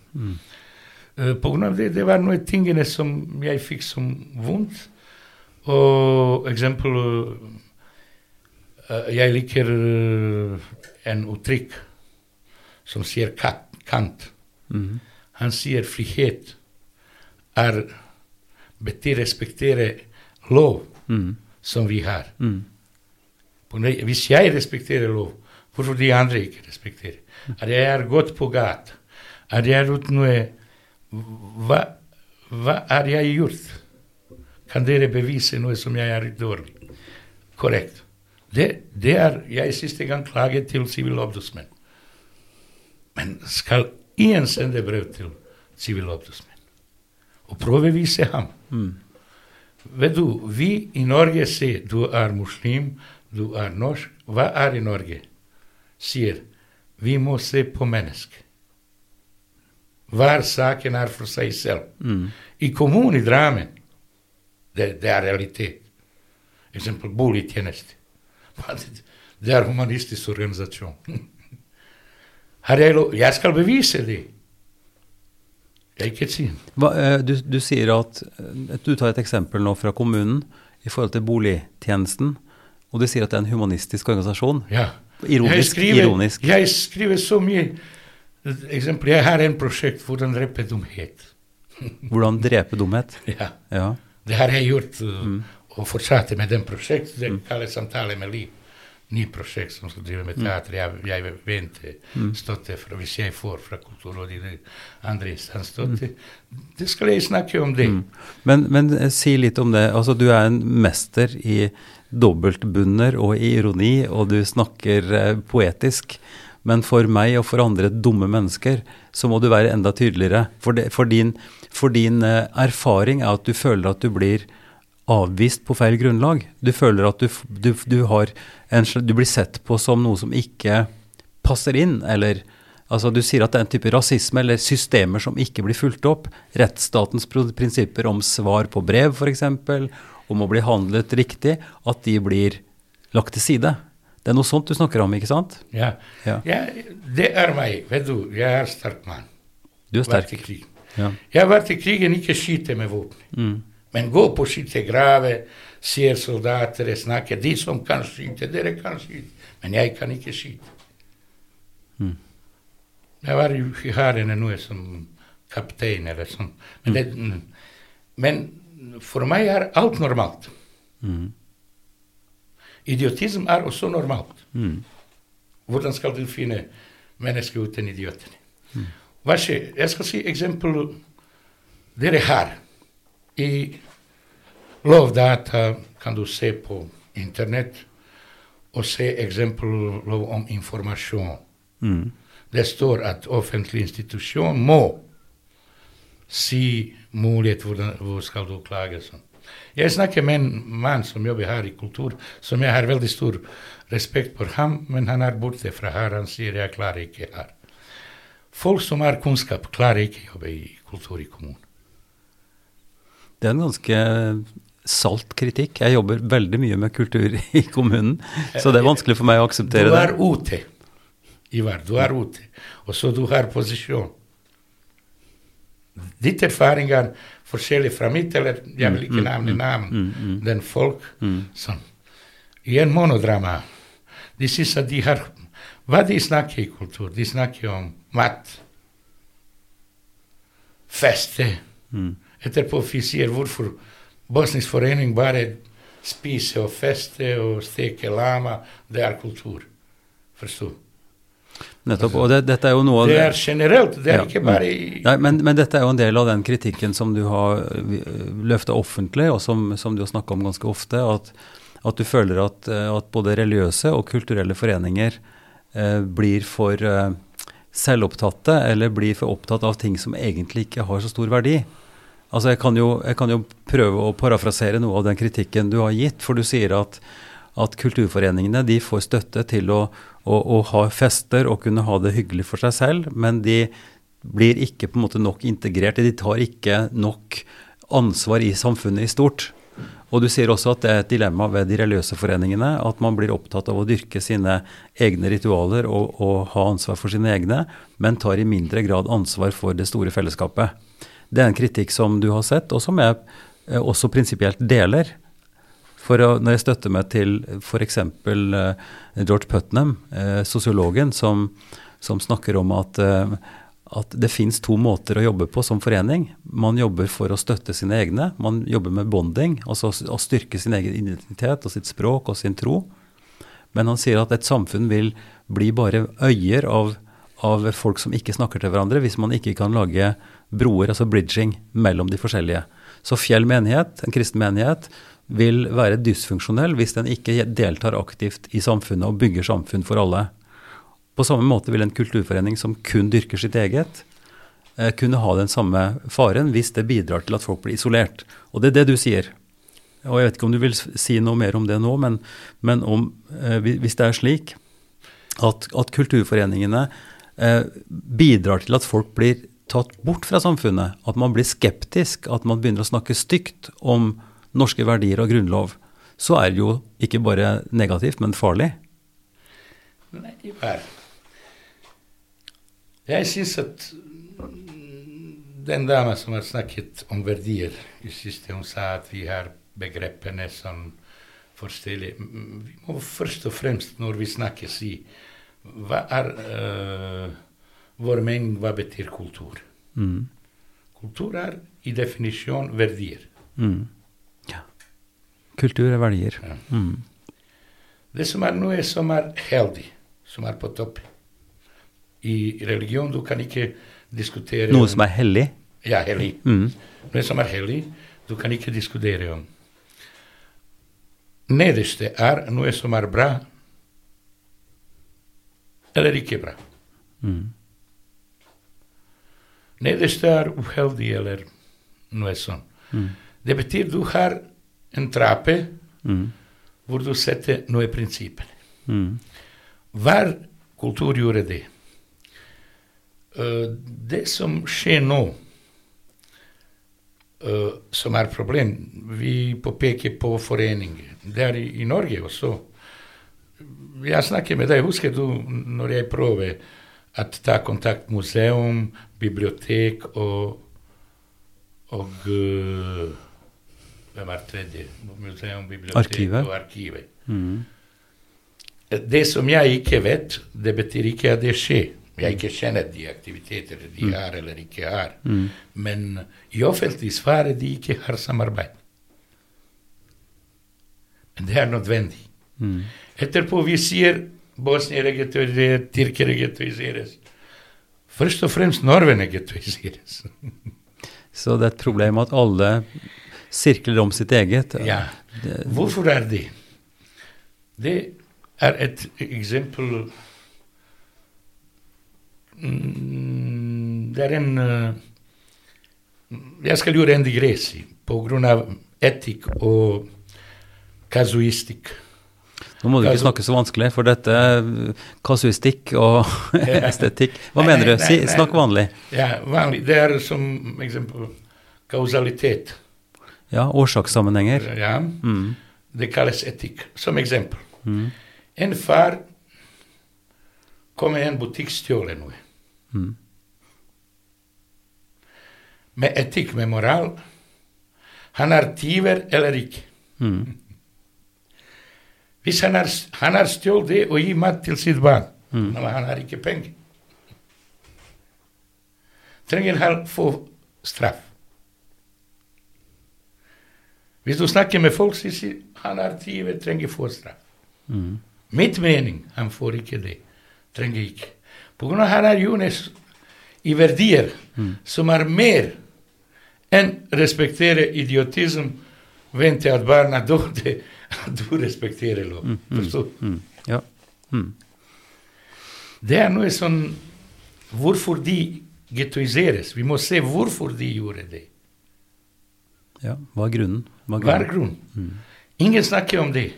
Eh, på grunn av det, det var noen tingene som jeg fikk som vondt. Og eksempel Jeg liker en uttrykk som sier Kant. Han sier frihet er betyr respektere lov som vi har. Mm. Hvis jeg respekterer lov, hvorfor de andre ikke respekterer? At jeg er gått på gata, at jeg er gjort noe hva, hva har jeg gjort? Kan dere bevise noe som jeg er dårlig? Korrekt. Det, det er jeg siste gang klaget til sivilombudsmannen. Men skal én sende brev til sivilombudsmannen og prøve å vise ham? Vet du, vi i Norge sier du er muslim, du er norsk. Hva er i Norge? Sier vi må se på mennesket. Hver saken er for seg selv. I kommunen i Drammen, det, det er realitet. Eksempel boligtjeneste. Det er humanistisk organisasjon. Har jeg, lov? jeg skal bevise det. Jeg ikke si.
Hva, eh, du, du sier at eh, Du tar et eksempel nå fra kommunen i forhold til boligtjenesten, og du sier at det er en humanistisk organisasjon.
Ja.
Ironisk,
jeg skriver,
ironisk.
Jeg skriver så mye Eksempel, jeg har en prosjekt for den drepe dumhet.
Hvordan drepe dumhet.
Ja.
Ja.
Det har jeg gjort, uh, og fortsatte med den prosjektet. Det kalles Samtale med liv. Ny prosjekt som skal drive med teater. Jeg, jeg venter støtte fra, hvis jeg får fra Kulturrådet eller andre instansstøtte. Det skal jeg snakke om det.
Men, men eh, si litt om det. Altså, du er en mester i dobbeltbunner og i ironi, og du snakker eh, poetisk. Men for meg og for andre dumme mennesker, så må du være enda tydeligere. For, det, for din, for din eh, erfaring er at du føler at du blir avvist på feil grunnlag. Du føler at du, du, du, har en, du blir sett på som noe som ikke passer inn, eller altså du sier at det er en type rasisme eller systemer som ikke blir fulgt opp. Rettsstatens prinsipper om svar på brev f.eks., om å bli handlet riktig, at de blir lagt til side. Det er noe sånt du snakker om, ikke sant?
Ja.
Ja.
ja det er meg. Vet du, jeg er sterk mann.
Du er sterk. Ja.
Jeg har vært i krigen, ikke skyte med våpen. Men gå på skyttergraver, ser soldater, snakker. De som kan skyte, dere kan skyte. Men jeg kan ikke skyte. Jeg var i hæren nå som kaptein eller sånn. Men, det, men for meg er alt normalt. Idiotisme er også normalt. Hvordan skal du finne mennesker uten idiotene? Hva skjer? Jeg skal si eksempel dere har. I Lovdata kan du se på internett og se eksempel lov om informasjon. Det står at offentlig institusjon må si mulighet hvordan, hvor skal du klage. Sånn. Jeg snakker med en mann som jobber her i kultur, som jeg har veldig stor respekt for ham, men han er borte fra her. Han sier jeg klarer ikke her. Folk som har kunnskap, klarer ikke jobbe i kultur i kommunen.
Det er en ganske salt kritikk. Jeg jobber veldig mye med kultur i kommunen, så det er vanskelig for meg å akseptere det.
Du er ute, Ivar. Du er ute. Og så du har posisjon. Ditt erfaringer forskjellig fra mitt, eller jeg vil ikke nevne navn, den folk som I en monodrama de synes at de har Hva de snakker i kultur? De snakker om mat, feste. Etterpå vi sier hvorfor Bosnisk forening bare spiser og fester og steker lama. Det er kultur. Forstår?
Nettopp. Og det, dette er jo noe av
Det er generelt, det er
Ja,
ikke bare i
Nei, men, men dette er jo en del av den kritikken som du har løfta offentlig, og som, som du har snakka om ganske ofte. At, at du føler at, eh, at både religiøse og kulturelle foreninger eh, blir for eh, selvopptatte, eller blir for opptatt av ting som egentlig ikke har så stor verdi. Altså jeg kan, jo, jeg kan jo prøve å parafrasere noe av den kritikken du har gitt, for du sier at, at kulturforeningene de får støtte til å, å, å ha fester og kunne ha det hyggelig for seg selv, men de blir ikke på en måte nok integrert. De tar ikke nok ansvar i samfunnet i stort. Og du sier også at det er et dilemma ved de religiøse foreningene, at man blir opptatt av å dyrke sine egne ritualer og, og ha ansvar for sine egne, men tar i mindre grad ansvar for det store fellesskapet. Det er en kritikk som du har sett, og som jeg eh, også prinsipielt deler. For når jeg støtter meg til f.eks. Uh, George Putnam, eh, sosiologen, som, som snakker om at, eh, at det fins to måter å jobbe på som forening. Man jobber for å støtte sine egne. Man jobber med bonding, altså å styrke sin egen identitet og sitt språk og sin tro. Men han sier at et samfunn vil bli bare øyer av, av folk som ikke snakker til hverandre, hvis man ikke kan lage broer, altså bridging, mellom de forskjellige. Så Fjell menighet, en kristen menighet, vil være dysfunksjonell hvis den ikke deltar aktivt i samfunnet og bygger samfunn for alle. På samme måte vil en kulturforening som kun dyrker sitt eget, eh, kunne ha den samme faren hvis det bidrar til at folk blir isolert. Og det er det du sier. Og jeg vet ikke om du vil si noe mer om det nå, men, men om, eh, hvis det er slik at, at kulturforeningene eh, bidrar til at folk blir tatt bort fra samfunnet, at man blir skeptisk, at man begynner å snakke stygt om norske verdier og grunnlov, så er det jo ikke bare negativt, men farlig.
Nei, var Jeg syns at den dama som har snakket om verdier i siste, hun sa at vi har begrepene som forskjellige Vi må først og fremst, når vi snakker, si hva er eh, vår mening, hva betyr kultur?
Mm.
Kultur er i definisjon verdier.
Mm. Ja. Kultur er verdier.
Ja.
Mm.
Det som er noe som er heldig, som er på topp. I religion du kan ikke diskutere
Noe som er hellig.
Ja, hellig.
Mm.
Noe som er hellig, du kan ikke diskutere om. Nederste er noe som er bra eller ikke bra.
Mm.
Nederste er uheldig eller noe sånt.
Mm.
Det betyr du har en trappe
Mm.
hvor du setter noen prinsipper.
Mm.
Hver kultur gjorde det. Uh, det som skjer nå, uh, som er problem, vi påpeker på foreninger. Det er i, i Norge også. Jeg snakker med deg, husker du når jeg prøver å ta kontakt museum, bibliotek og, og uh, hvem er tredje? Museum, bibliotek
Arkivet.
og arkivet.
Mm.
Det som jeg ikke vet, det betyr ikke at det skjer. Jeg ikke kjenner de aktiviteter de har eller ikke har.
Mm.
Men i offentlig svar de ikke har samarbeid. Men det er nødvendig.
Mm.
Etterpå vi sier Bosnia ghettoiseres, tyrkere ghettoiseres. Først og fremst nordmenn ghettoiseres.
Så det er et problem at alle sirkler om sitt eget.
Ja. Hvorfor er det? Det er et eksempel Mm, Det er en eh, Jeg skal gjøre en digresi av etikk og kasuistikk.
Nå må du ikke
Altså-
snakke så vanskelig, for dette kasuistikk og estetikk. Hva mener du? Si, snakk vanlig.
Ja, vanlig. Det er som eksempel kausalitet.
Ja, årsakssammenhenger.
Ja,
Mm.
det kalles etikk. Som eksempel.
Mm.
En far kommer i en butikk stjåler noe.
Mm.
med etikk, med moral. Han er tyver eller ikke.
Mm.
Hvis han har, han har stjålet det og gitt mat til sitt barn, men han har ikke penger, trenger han få straff. Hvis du snakker med folk som sier han har tid trenger få straff.
Mm.
Mitt mening, han får ikke det. Trenger ikke. På grunn av han er Jones i verdier som er mer enn respektere idiotisme, vente at barna dør, at du respekterer lov. Forstår?
Mm. Ja. Mm.
Det er noe sånn Hvorfor de gettoiseres. Vi må se hvorfor de gjorde det.
ja. Hva er grunnen? Hva
Hva er grunnen? Ingen snakker om det.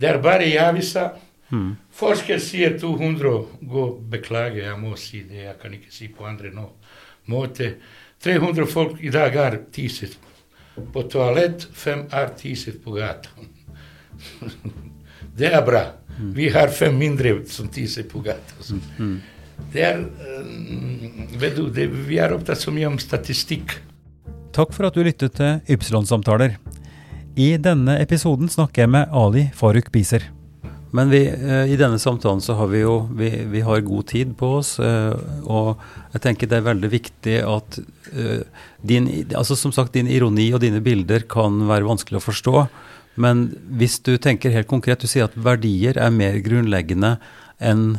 Det er bare i avisa.
Mm.
Forsker sier 200, gå beklager, jeg må si det, jeg kan ikke si på andre nå. måte. 300 folk i dag er tisset på toalett, fem er tisset på gata. det er bra. Vi har fem mindre som tisser på gata. Det er, eh, vet du, det, vi er opptatt så mye om statistikk.
Takk for at du lyttet til Ypsilon-samtaler. I denne episoden snakker jeg med Ali Faruk Biser. Men vi, eh, i denne samtalen så har vi jo vi, vi har god tid på oss, eh, og jeg tenker det er veldig viktig at din, altså som sagt, din ironi og dine bilder kan være vanskelig å forstå. Men hvis du tenker helt konkret, du sier at verdier er mer grunnleggende enn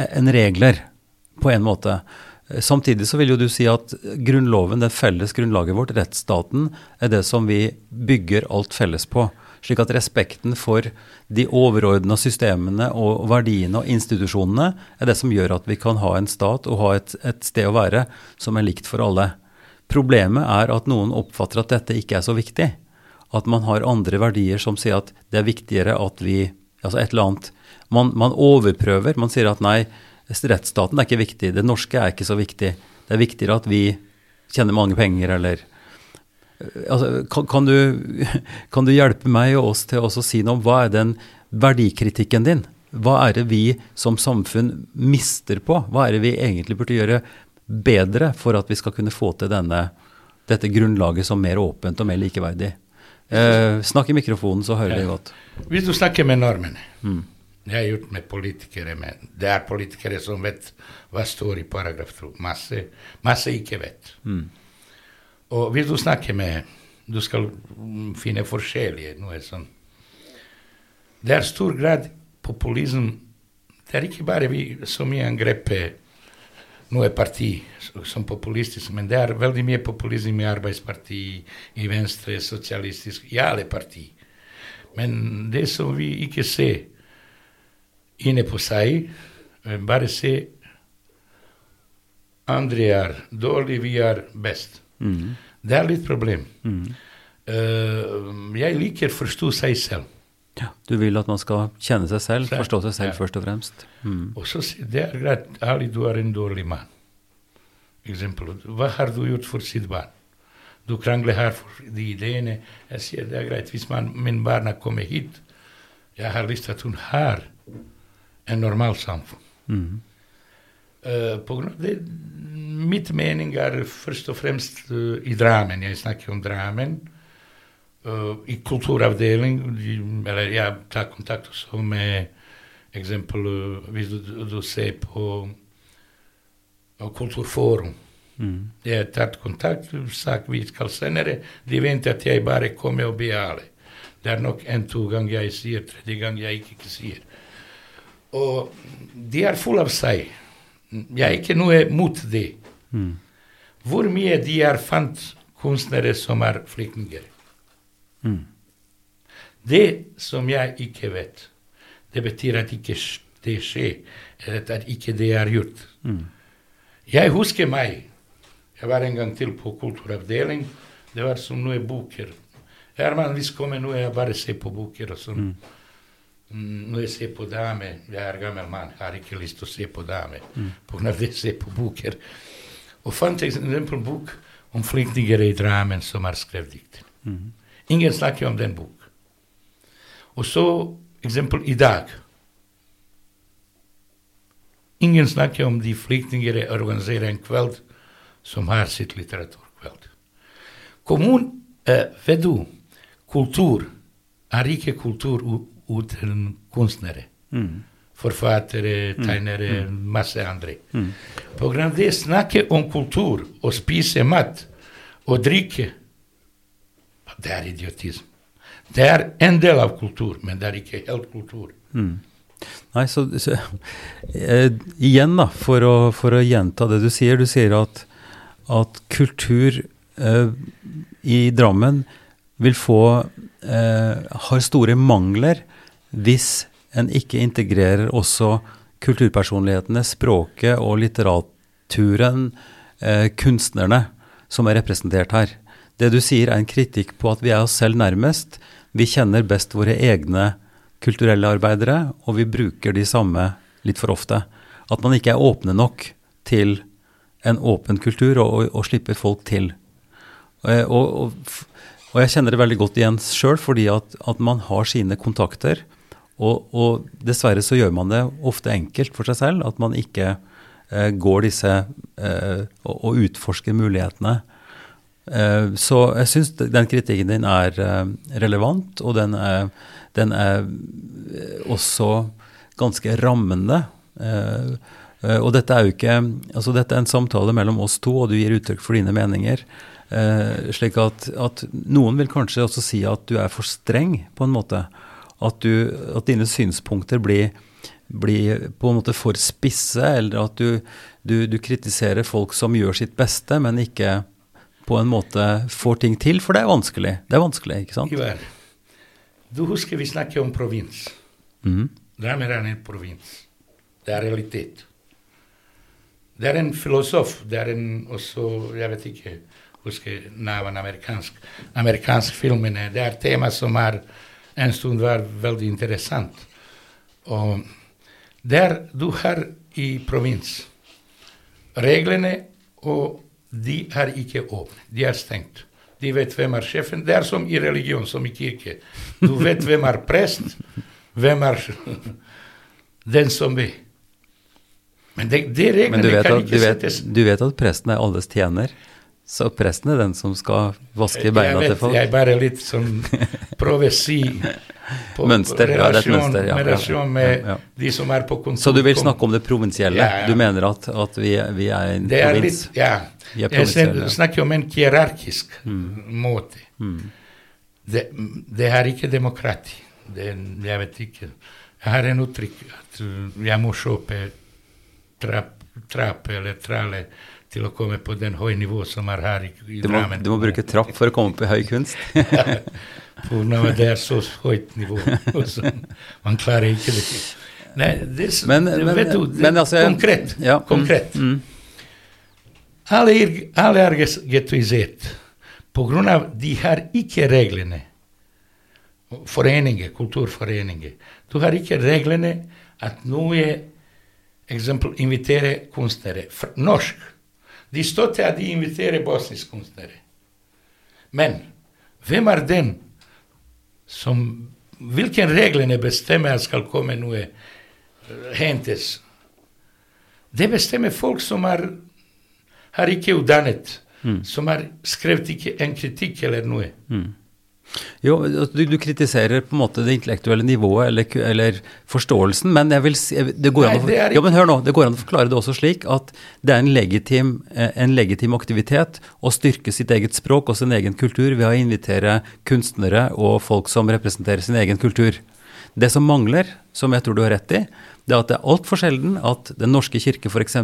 en regler, på en måte. Samtidig så vil jo du si at grunnloven, det felles grunnlaget vårt, rettsstaten, er det som vi bygger alt felles på. Slik at respekten for de overordna systemene og verdiene og institusjonene er det som gjør at vi kan ha en stat og ha et, et sted å være som er likt for alle. Problemet er at noen oppfatter at dette ikke er så viktig. At man har andre verdier som sier at det er viktigere at vi Altså et eller annet Man, man overprøver. Man sier at nei, rettsstaten er ikke viktig. Det norske er ikke så viktig. Det er viktigere at vi tjener mange penger, eller altså, kan, kan, du, kan du hjelpe meg og oss til å si noe om hva er den verdikritikken din? Hva er det vi som samfunn mister på? Hva er det vi egentlig burde gjøre bedre for at vi skal kunne få til denne, dette grunnlaget som mer åpent og mer likeverdig? Eh, snakk i mikrofonen, så hører vi godt.
Hvis du snakker med nordmenn har jeg gjort med politikere, men det er politikere som vet hva står i paragraf 2. Masse, masse ikke vet. Og hvis du snakker med Du skal mm, finne forskjellige noe sånn. Det er stor grad populisme. Det er ikke bare vi som i angrepet noe parti som populistisk, men det er veldig mye populisme i Arbeidspartiet, i Venstre, sosialistisk, i alle partier. Men det som vi ikke ser inne på seg, bare se andre er dårlig, vi er best.
Mm.
Det er litt problem.
Mm.
Uh, jeg liker å forstå seg selv.
Ja, du vil at man skal kjenne seg selv,
Selv.
forstå seg selv
Ja.
først og fremst. Mm.
Og så sier det er greit, Ali, du er en dårlig mann. Eksempel, hva har du gjort for sitt barn? Du krangler her for de ideene. Jeg sier det er greit, hvis man, min barna kommer hit, jeg har lyst til at hun har en normal samfunn.
Mm.
Uh, på grunn av det, mitt mening er først og fremst uh, i Drammen. Jeg snakker om Drammen. Eh, I kulturavdeling, deling, eller jeg tar kontakt også med eksempel do hvis du, du ser på eh, Kulturforum.
Mm.
Jeg har tatt kontakt, sagt vi skal senere. De venter at jeg bare kommer og ber. Det er nok en-to gang jeg sier, tredje gang ikke, ikke sier. Og de er fulle av seg. Jeg er ikke noe mot det.
Mm.
Hvor mye de er fant kunstnere som er flyktninger?
Mm.
Det som jeg ikke vet, det betyr at ikke det skjer, eller at ikke det er gjort.
Mm.
Jeg husker meg. Jeg var en gang til på kulturavdeling. Det var som noen boker. Herman, hvis kommer noe, jeg bare ser på boker og sånn. Mm, Når jeg ser på dame, jeg er gammel mann, har ikke lyst til å se på dame. På grunn det jeg ser på boker. Og fant jeg en eksempel bok om flyktninger i Drammen som har skrevet dikt.
Mm.
Ingen snakker om den bok. Og så eksempel i dag. Ingen snakker om de flyktningene organiserer en kveld som har sitt litteraturkveld. Kommun, eh, vet du, kultur er ikke kultur uten kunstnere. Forfattere, tegnere, masse andre. På grunn av det snakke om kultur og spise mat og drikke, det er idiotisme. Det er en del av kultur, men det er ikke helt kultur.
Nei, så, så eh, Igjen, da, for å, for å gjenta det du sier. Du sier at, at kultur eh, i Drammen vil få eh, Har store mangler hvis en ikke integrerer også kulturpersonlighetene, språket og litteraturen, eh, kunstnerne som er representert her. Det du sier er en kritikk på at vi er oss selv nærmest. Vi kjenner best våre egne kulturelle arbeidere, og vi bruker de samme litt for ofte. At man ikke er åpne nok til en åpen kultur og, og, og slipper folk til. Eh, Og, og, jeg kjenner det veldig godt igjen sjøl, fordi at, at man har sine kontakter. Og, dessverre så gjør man det ofte enkelt for seg selv, at man ikke eh, går disse eh, og utforsker mulighetene. Eh, så jeg syns den kritikken din er eh, relevant, og den er, den er eh, også ganske rammende. Og dette er jo ikke Altså, dette er en samtale mellom oss to, og du gir uttrykk for dine meninger. Slik at, at noen vil kanskje også si at du er for streng, på en måte. At, du, at dine synspunkter blir, blir på en måte for spisse, eller at du, du, du kritiserer folk som gjør sitt beste, men ikke på en måte får ting til, for det er vanskelig. Det er vanskelig, ikke sant?
Ivar, du husker vi snakket om provins.
Mm.
Drammen er en provins. Det er realitet. Det er en filosof, det er en også, jeg vet ikke, husker navnet amerikansk, amerikansk filmene. Det er tema som er en stund var veldig interessant. Og der du har i provins reglene, og de er ikke åpne, de er stengt. De vet hvem er sjefen. Det er som i religion, som i kirke. Du vet hvem er prest, hvem er den som vil. Men det, de
Men du
reglene
vet,
kan
at, du,
ikke
vet,
settes
du vet at presten er alles tjener? Så presten er den som skal vaske beina
vet,
til folk?
Jeg bare litt sånn prøver å si på
Mønster, ja, er
relasjon,
mønster, ja, ja,
relasjon med
ja, ja.
de som er på kontor.
Så du vil snakke om det provinsielle?
Ja, ja.
Du mener at, at vi, vi er en
Det er
provins?
litt, ja. Jeg snakker om en hierarkisk
Mm.
måte. Det, det er ikke demokrati. Det, jeg vet ikke. Jeg har en uttrykk at jeg må kjøpe trapp, trapp eller tralle til å komme på den høye nivå som er her i, i
Du må,
Drammen.
du må bruke trapp for å komme på høy kunst?
For når det er så høyt nivå. Også. man klarer ikke det. Nei, det, er
Men- men-
vet du, det,
men altså,
konkret.
ja, mm,
konkret.
mm.
Alle, er, alle er gettoisert av de har ikke reglene. Foreninger, kulturforeninger. Du har ikke reglene at noe eksempel inviterer kunstnere. Norsk. De står til at de inviterer bosniske kunstnere. Men hvem er den som Hvilke reglene bestemmer at skal komme noe eh, hentes? Det bestemmer folk som er, har ikke utdannet, som har skrevet ikke en kritikk eller noe.
Jo, altså, du, du kritiserer på en måte det intellektuelle nivået eller, eller forståelsen, men jeg vil si, det går
Nei,
an å, men hør nå, det går an å forklare det også slik at det er en legitim, eh, en legitim aktivitet å styrke sitt eget språk og sin egen kultur ved å invitere kunstnere og folk som representerer sin egen kultur. Det som mangler, som jeg tror du har rett i, det er at det er altfor sjelden at Den norske kirke f.eks.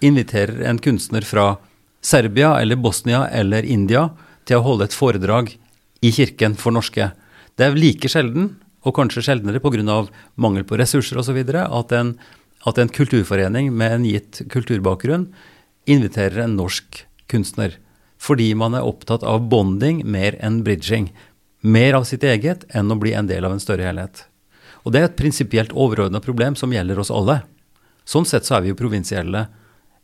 inviterer en kunstner fra Serbia eller Bosnia eller India til å holde et foredrag i kirken for norske. Det er like sjelden, og kanskje sjeldnere pga. mangel på ressurser osv., at, en- at en kulturforening med en gitt kulturbakgrunn inviterer en norsk kunstner. Fordi man er opptatt av bonding mer enn bridging. Mer av sitt eget enn å bli en del av en større helhet. Og det er et prinsipielt overordna problem som gjelder oss alle. Sånn sett så er vi jo provinsielle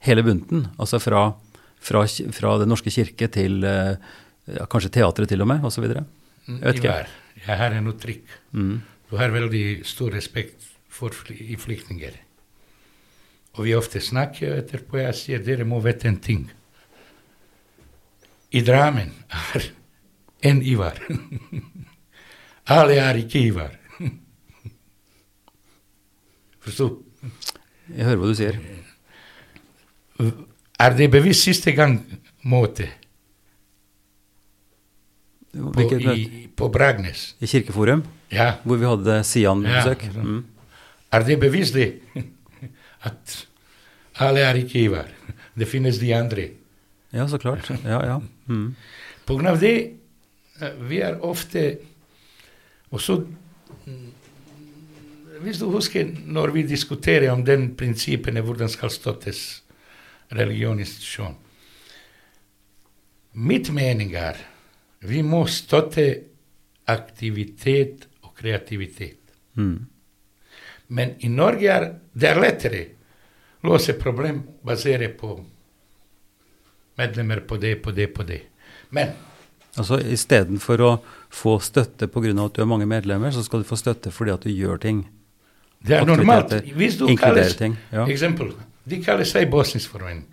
hele bunten. Altså fra, fra, fra Den norske kirke til eh, ja, kanskje teatret til og med, osv. Vet.
Ivar, jeg har en uttrykk.
Mm.
Du har veldig stor respekt for fly, flyktninger. Og vi ofte snakker, etterpå jeg sier dere må vite en ting. i Drammen er en Ivar. Alle er ikke Ivar. Forsto?
Jeg hører hva du sier.
Er det bevisst siste gang måte på, i, på Bragnes?
I Kirkeforum,
Ja.
hvor vi hadde Sian-besøk.
Ja,
Mm.
Er det beviselig? At alle er ikke Ivar. Det finnes de andre.
ja, så klart. Ja, ja. Mm.
På grunn av det, eh, vi er ofte også mm, Hvis du husker når vi diskuterer om den prinsippene, hvordan skal støttes religioninstitusjon Mitt mening er vi må støtte aktivitet og kreativitet.
Mm.
Men i Norge er det er lettere å løse problem basert på medlemmer på det, på det, på det. Men
Altså Istedenfor å få støtte pga. at du har mange medlemmer, så skal du få støtte fordi at du gjør ting.
det er normalt. Hvis du kaller
ting, ja.
Eksempel. De kaller seg Bosnisk forening.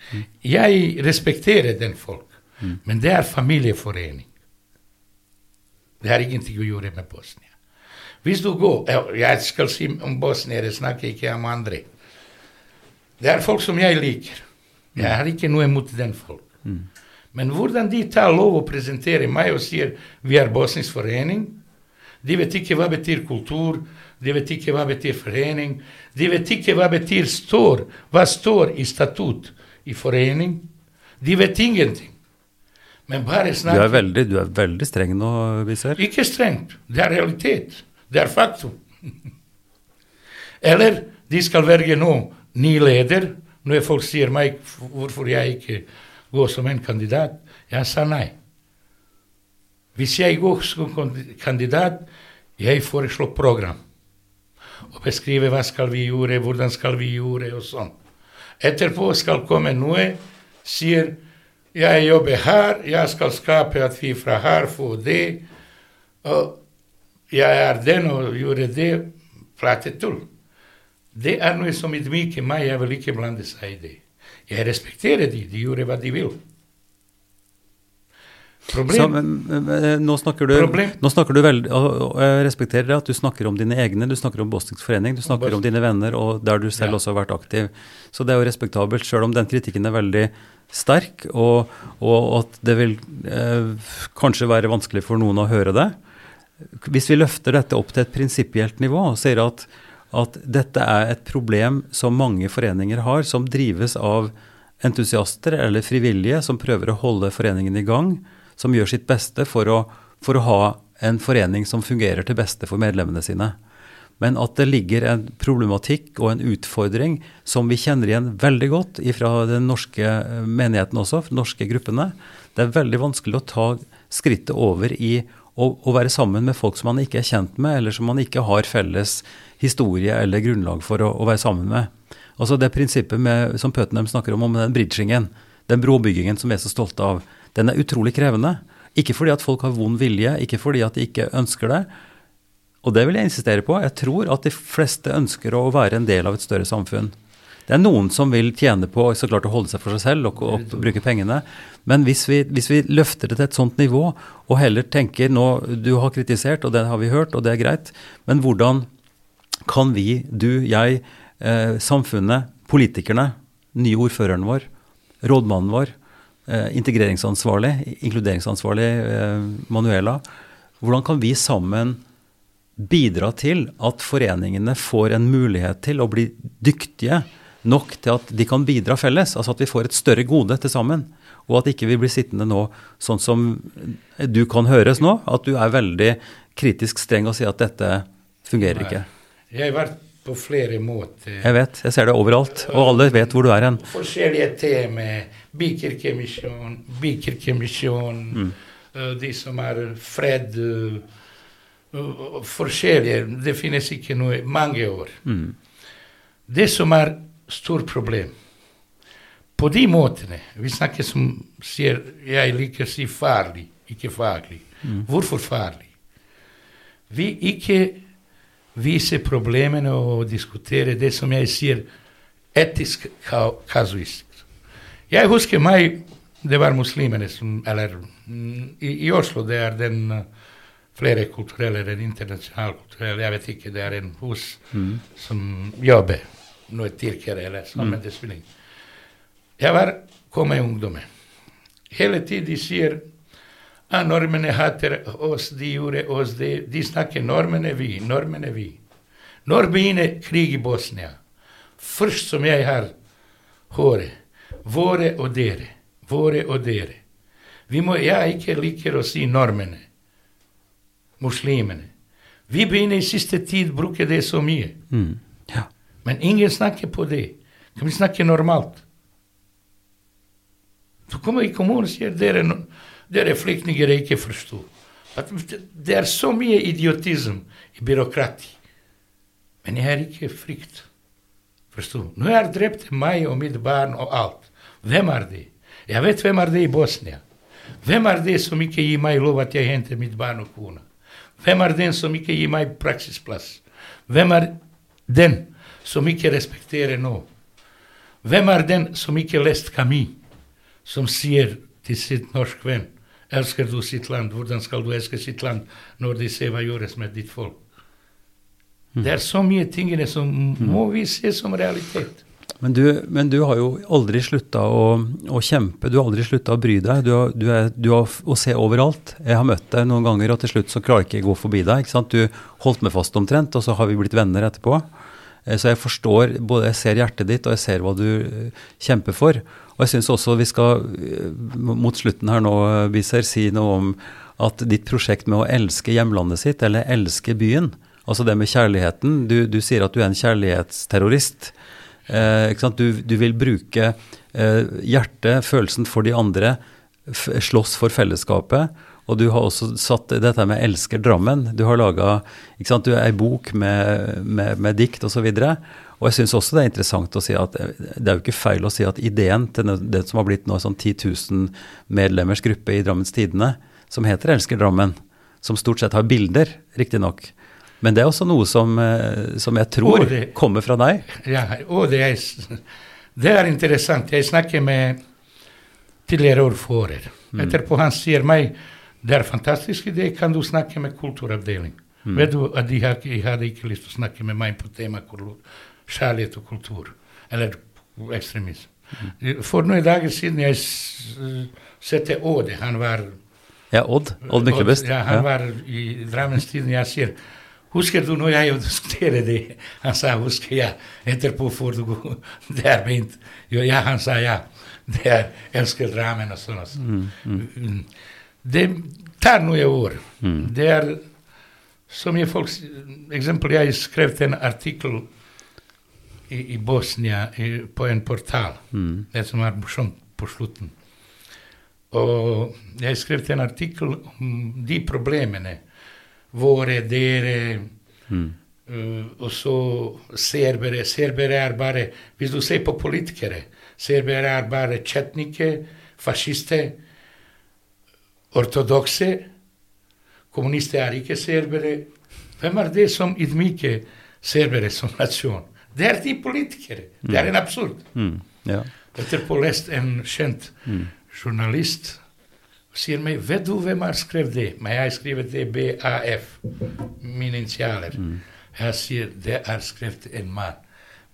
Jeg respekterer den folk, men det er familieforening. Det har ingenting å gjøre med Bosnia. Hvis du går ja, Jeg skal si om bosniere, snakker ikke om andre. Det er folk som jeg liker. Jeg har ikke noe imot den folk. Men hvordan de tar lov å presentere meg og sier vi er Bosnisk forening De vet ikke hva betyr kultur, de vet ikke hva betyr forening. De vet ikke hva betyr står, hva står i statut i forening. De vet ingenting. Men bare
Du er veldig, du er veldig streng nå, Biser.
Ikke strengt. Det er realitet. Det er faktum. Eller de skal velge nå ny leder. Når folk sier meg hvorfor jeg ikke går som en kandidat, jeg sa nei. Hvis jeg går som kandidat, jeg foreslår program. Og beskriver hva skal vi gjøre, hvordan skal vi gjøre, og sånn. Etterpå skal komme noe, sier jeg jobber her, jeg skal skape at vi fra her får det. Og jeg er den og gjorde det. Pratet tull. Det er noe som ydmyker meg, jeg vil ikke blande seg i det. Jeg respekterer de, de gjorde hva de vil.
Så, men, nå snakker du,
Problem.
nå snakker du veldig, og jeg respekterer det at du snakker om dine egne, du snakker om Bosnisk forening, du snakker om dine venner, og der du selv
Ja.
også har vært aktiv. Så det er jo respektabelt, sjøl om den kritikken er veldig sterk, og, og at det vil eh, kanskje være vanskelig for noen å høre det. Hvis vi løfter dette opp til et prinsipielt nivå og sier at, at dette er et problem som mange foreninger har, som drives av entusiaster eller frivillige som prøver å holde foreningen i gang, som gjør sitt beste for å, for å ha en forening som fungerer til beste for medlemmene sine. Men at det ligger en problematikk og en utfordring som vi kjenner igjen veldig godt fra den norske eh, menigheten også, fra norske gruppene. Det er veldig vanskelig å ta skrittet over i å, å være sammen med folk som man ikke er kjent med, eller som man ikke har felles historie eller grunnlag for å, å være sammen med. Altså det prinsippet med, som Putnam snakker om, om den bridgingen, den brobyggingen som vi er så stolte av, den er utrolig krevende. Ikke fordi at folk har vond vilje, ikke fordi at de ikke ønsker det. Og det vil jeg insistere på. Jeg tror at de fleste ønsker å være en del av et større samfunn. Det er noen som vil tjene på så klart å holde seg for seg selv og, og bruke pengene. Men hvis vi, hvis vi løfter det til et sånt nivå, og heller tenker nå Du har kritisert, og det har vi hørt, og det er greit, men hvordan kan vi, du, jeg, eh, samfunnet, politikerne, nye ordføreren vår, rådmannen vår, integreringsansvarlig, inkluderingsansvarlig eh, Manuela, hvordan kan vi sammen bidra til at foreningene får en mulighet til å bli dyktige nok til at de kan bidra felles, altså at vi får et større gode til sammen. Og at ikke vi blir sittende nå sånn som du kan høres nå, at du er veldig kritisk streng og sier at dette fungerer ikke.
Jeg har vært på flere måter.
Jeg vet, jeg ser det overalt, og alle vet hvor du er hen.
Forskjellige temaer. Bikirkemisjon, bikirkemisjon, eh, de som er fred eh, Forskjellige. Det finnes ikke noe mange år. Det som er stort problem På de måtene Vi snakker som sier Jeg liker å si farlig, ikke faglig. Hvorfor farlig? Vi ikke viser problemene og diskuterer det som jeg sier etisk ka- kasuistisk. Jeg husker meg det var muslimene som Eller mm, i, i Oslo det er den eh, flere kulturelle eller internasjonale kulturelle. Jeg vet ikke, det er en hus som jobber. Noe tyrkere eller men det spiller ingen Jeg var kommet i ungdommen. Hele tiden de sier ah, nordmennene hater oss, de gjorde oss det. De snakker nordmenn er vi, nordmenn er vi. Når begynner krig i Bosnia? Først som jeg har håret. Våre og dere. Våre og dere. Vi må, jeg ikke liker å si normene. Muslimene. Vi begynner i siste tid å bruke det så mye.
Mm. Ja.
Men ingen snakker på det. Kan vi snakke normalt? Du kommer i kommunen og sier dere, dere flyktninger ikke forstår. Det er så mye idiotisme i byråkrati. Men jeg har ikke frykt. Forstår Nå er drept meg og mitt barn og alt. Vet hvem er det i Bosnia. Vemardi er det som ikke gir meg lov at jeg henter mitt barn og kone? Hvem er den som ikke gir meg praksisplass? Hvem er den som ikke lest kami. som sier til sitt norsk venn Elsker du sitt land? Hvordan skal du elske sitt land når de ser hva gjøres med ditt folk? Det er så mye tingene som må vi se som realitet.
Men du, men du har jo aldri slutta å, å kjempe, du har aldri slutta å bry deg. Du har, du er, du har å se overalt. Jeg har møtt deg noen ganger, og til slutt så klarer jeg ikke å gå forbi deg. ikke sant? Du holdt meg fast omtrent, og så har vi blitt venner etterpå. Eh, Så jeg forstår, både jeg ser hjertet ditt, og jeg ser hva du eh, kjemper for. Og jeg syns også vi skal, eh, mot slutten her nå, Biser, si noe om at ditt prosjekt med å elske hjemlandet sitt, eller elske byen, altså det med kjærligheten Du, du sier at du er en kjærlighetsterrorist. Eh? Du, du vil bruke eh, hjertet, følelsen for de andre, slåss for fellesskapet. Og du har også satt dette med 'Elsker Drammen'. Du har laga ei bok med, med, med dikt osv. Og jeg syns også det er interessant å si at eh, det er jo ikke feil å si at ideen til det som har blitt nå sånn 10 000 medlemmers gruppe i Drammens Tidende, som heter 'Elsker Drammen', som stort sett har bilder, riktignok. Men det er også noe som, eh, som jeg tror
det-
kommer fra deg.
Ja, og det er, det er interessant. Jeg snakker med tidligere ordfører. Etterpå han sier meg det er fantastisk idé, kan du snakke med kulturavdeling? Vet du at de har, jeg hadde ikke lyst til å snakke med meg på tema kjærlighet og kultur, eller ekstremisme. For noen dager siden jeg sette Åde, han var
Ja, Odd. Odd Myklebust.
Ja, han var i Drammenstiden. Jeg sier Husker du når jeg diskuterte det? Han sa husker jeg. Etterpå får du gå. Det er fint. Ja, han sa ja. Det er elsker Drammen og sånn. og sånn. Mm. Det tar noen år. Det er som jeg folk Eksempel, jeg skrev en artikkel i, i Bosnia i, på en portal. Det som er morsomt på slutten. Og jeg skrev en artikkel om de problemene. Våre, dere eh, Og så serbere. Serbere er bare Hvis du ser på politikere Serbere er bare tsjetniker, fascister, ortodokse. Kommunister er ikke serbere. Hvem er det som ydmyker serbere som nasjon? Det er de politikere. Det er en absurd.
Mm, ja.
Etterpå lest en kjent journalist og sier meg Vet du hvem har skrevet det? Men jeg har skrevet det BAF, mine initialer. Jeg sier det er skrevet en mann.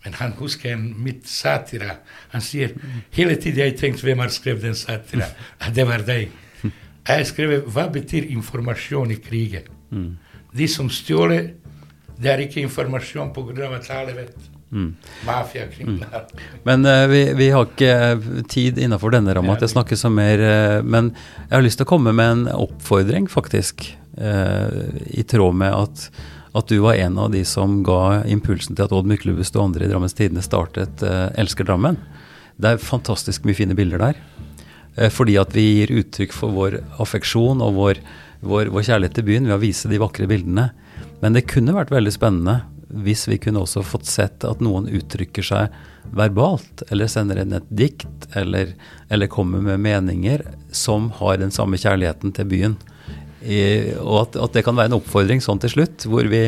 Men han husker en mitt satira. Han sier hele tiden jeg tenkte hvem har skrevet den satira. Det var deg. Jeg har skrevet hva betyr informasjon i krigen. De som stjeler, det er ikke informasjon pga. at alle vet. Mafia, kriminal.
Men uh, vi, vi har ikke eh, tid innenfor denne ramma til å snakke så mer. Uh, men jeg har lyst til å komme med en oppfordring, faktisk. Uh, I tråd med at, at du var en av de som ga impulsen til at Odd Myklebust og andre i Drammens Tidende startet Elsker Drammen. Det er fantastisk mye fine bilder der. Fordi at vi gir uttrykk for vår affeksjon og vår, vår, vår kjærlighet til byen ved å vise de vakre bildene. Men det kunne vært veldig spennende hvis vi kunne også fått sett at noen uttrykker seg verbalt, eller sender inn et dikt, eller, eller kommer med meninger som har den samme kjærligheten til byen. I, og at, at det kan være en oppfordring sånn til slutt, hvor vi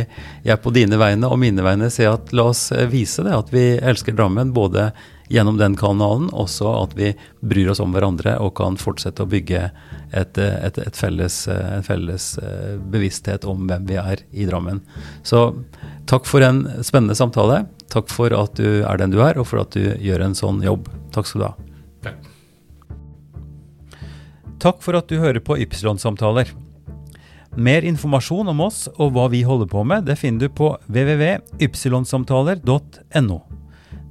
jeg på dine vegne og mine vegne sier at la oss eh, vise det, at vi elsker Drammen både gjennom den kanalen også at vi bryr oss om hverandre og kan fortsette å bygge et, et, et felles, en felles eh, bevissthet om hvem vi er i Drammen. Så takk for en spennende samtale. Takk for at du er den du er, og for at du gjør en sånn jobb. Takk skal du ha.
Takk.
Takk for at du hører på Ypsilon-samtaler. Mer informasjon om oss og hva vi holder på med, det finner du på www.ypsilonsamtaler.no.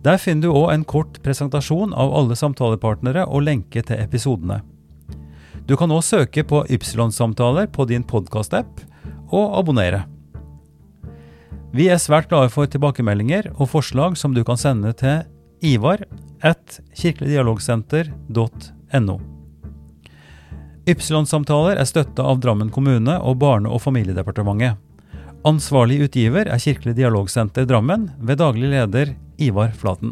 Der finner du òg en kort presentasjon av alle samtalepartnere og lenke til episodene. Du kan òg søke på Ypsilon-samtaler på din podkast-app, og abonnere. Vi er svært glade for tilbakemeldinger og forslag som du kan sende til ivar at kirkeligdialogsenter.no. Ypsilon-samtaler er støtta av Drammen kommune og Barne- og familiedepartementet. Ansvarlig utgiver er Kirkelig dialogsenter Drammen, ved daglig leder Ivar Flaten.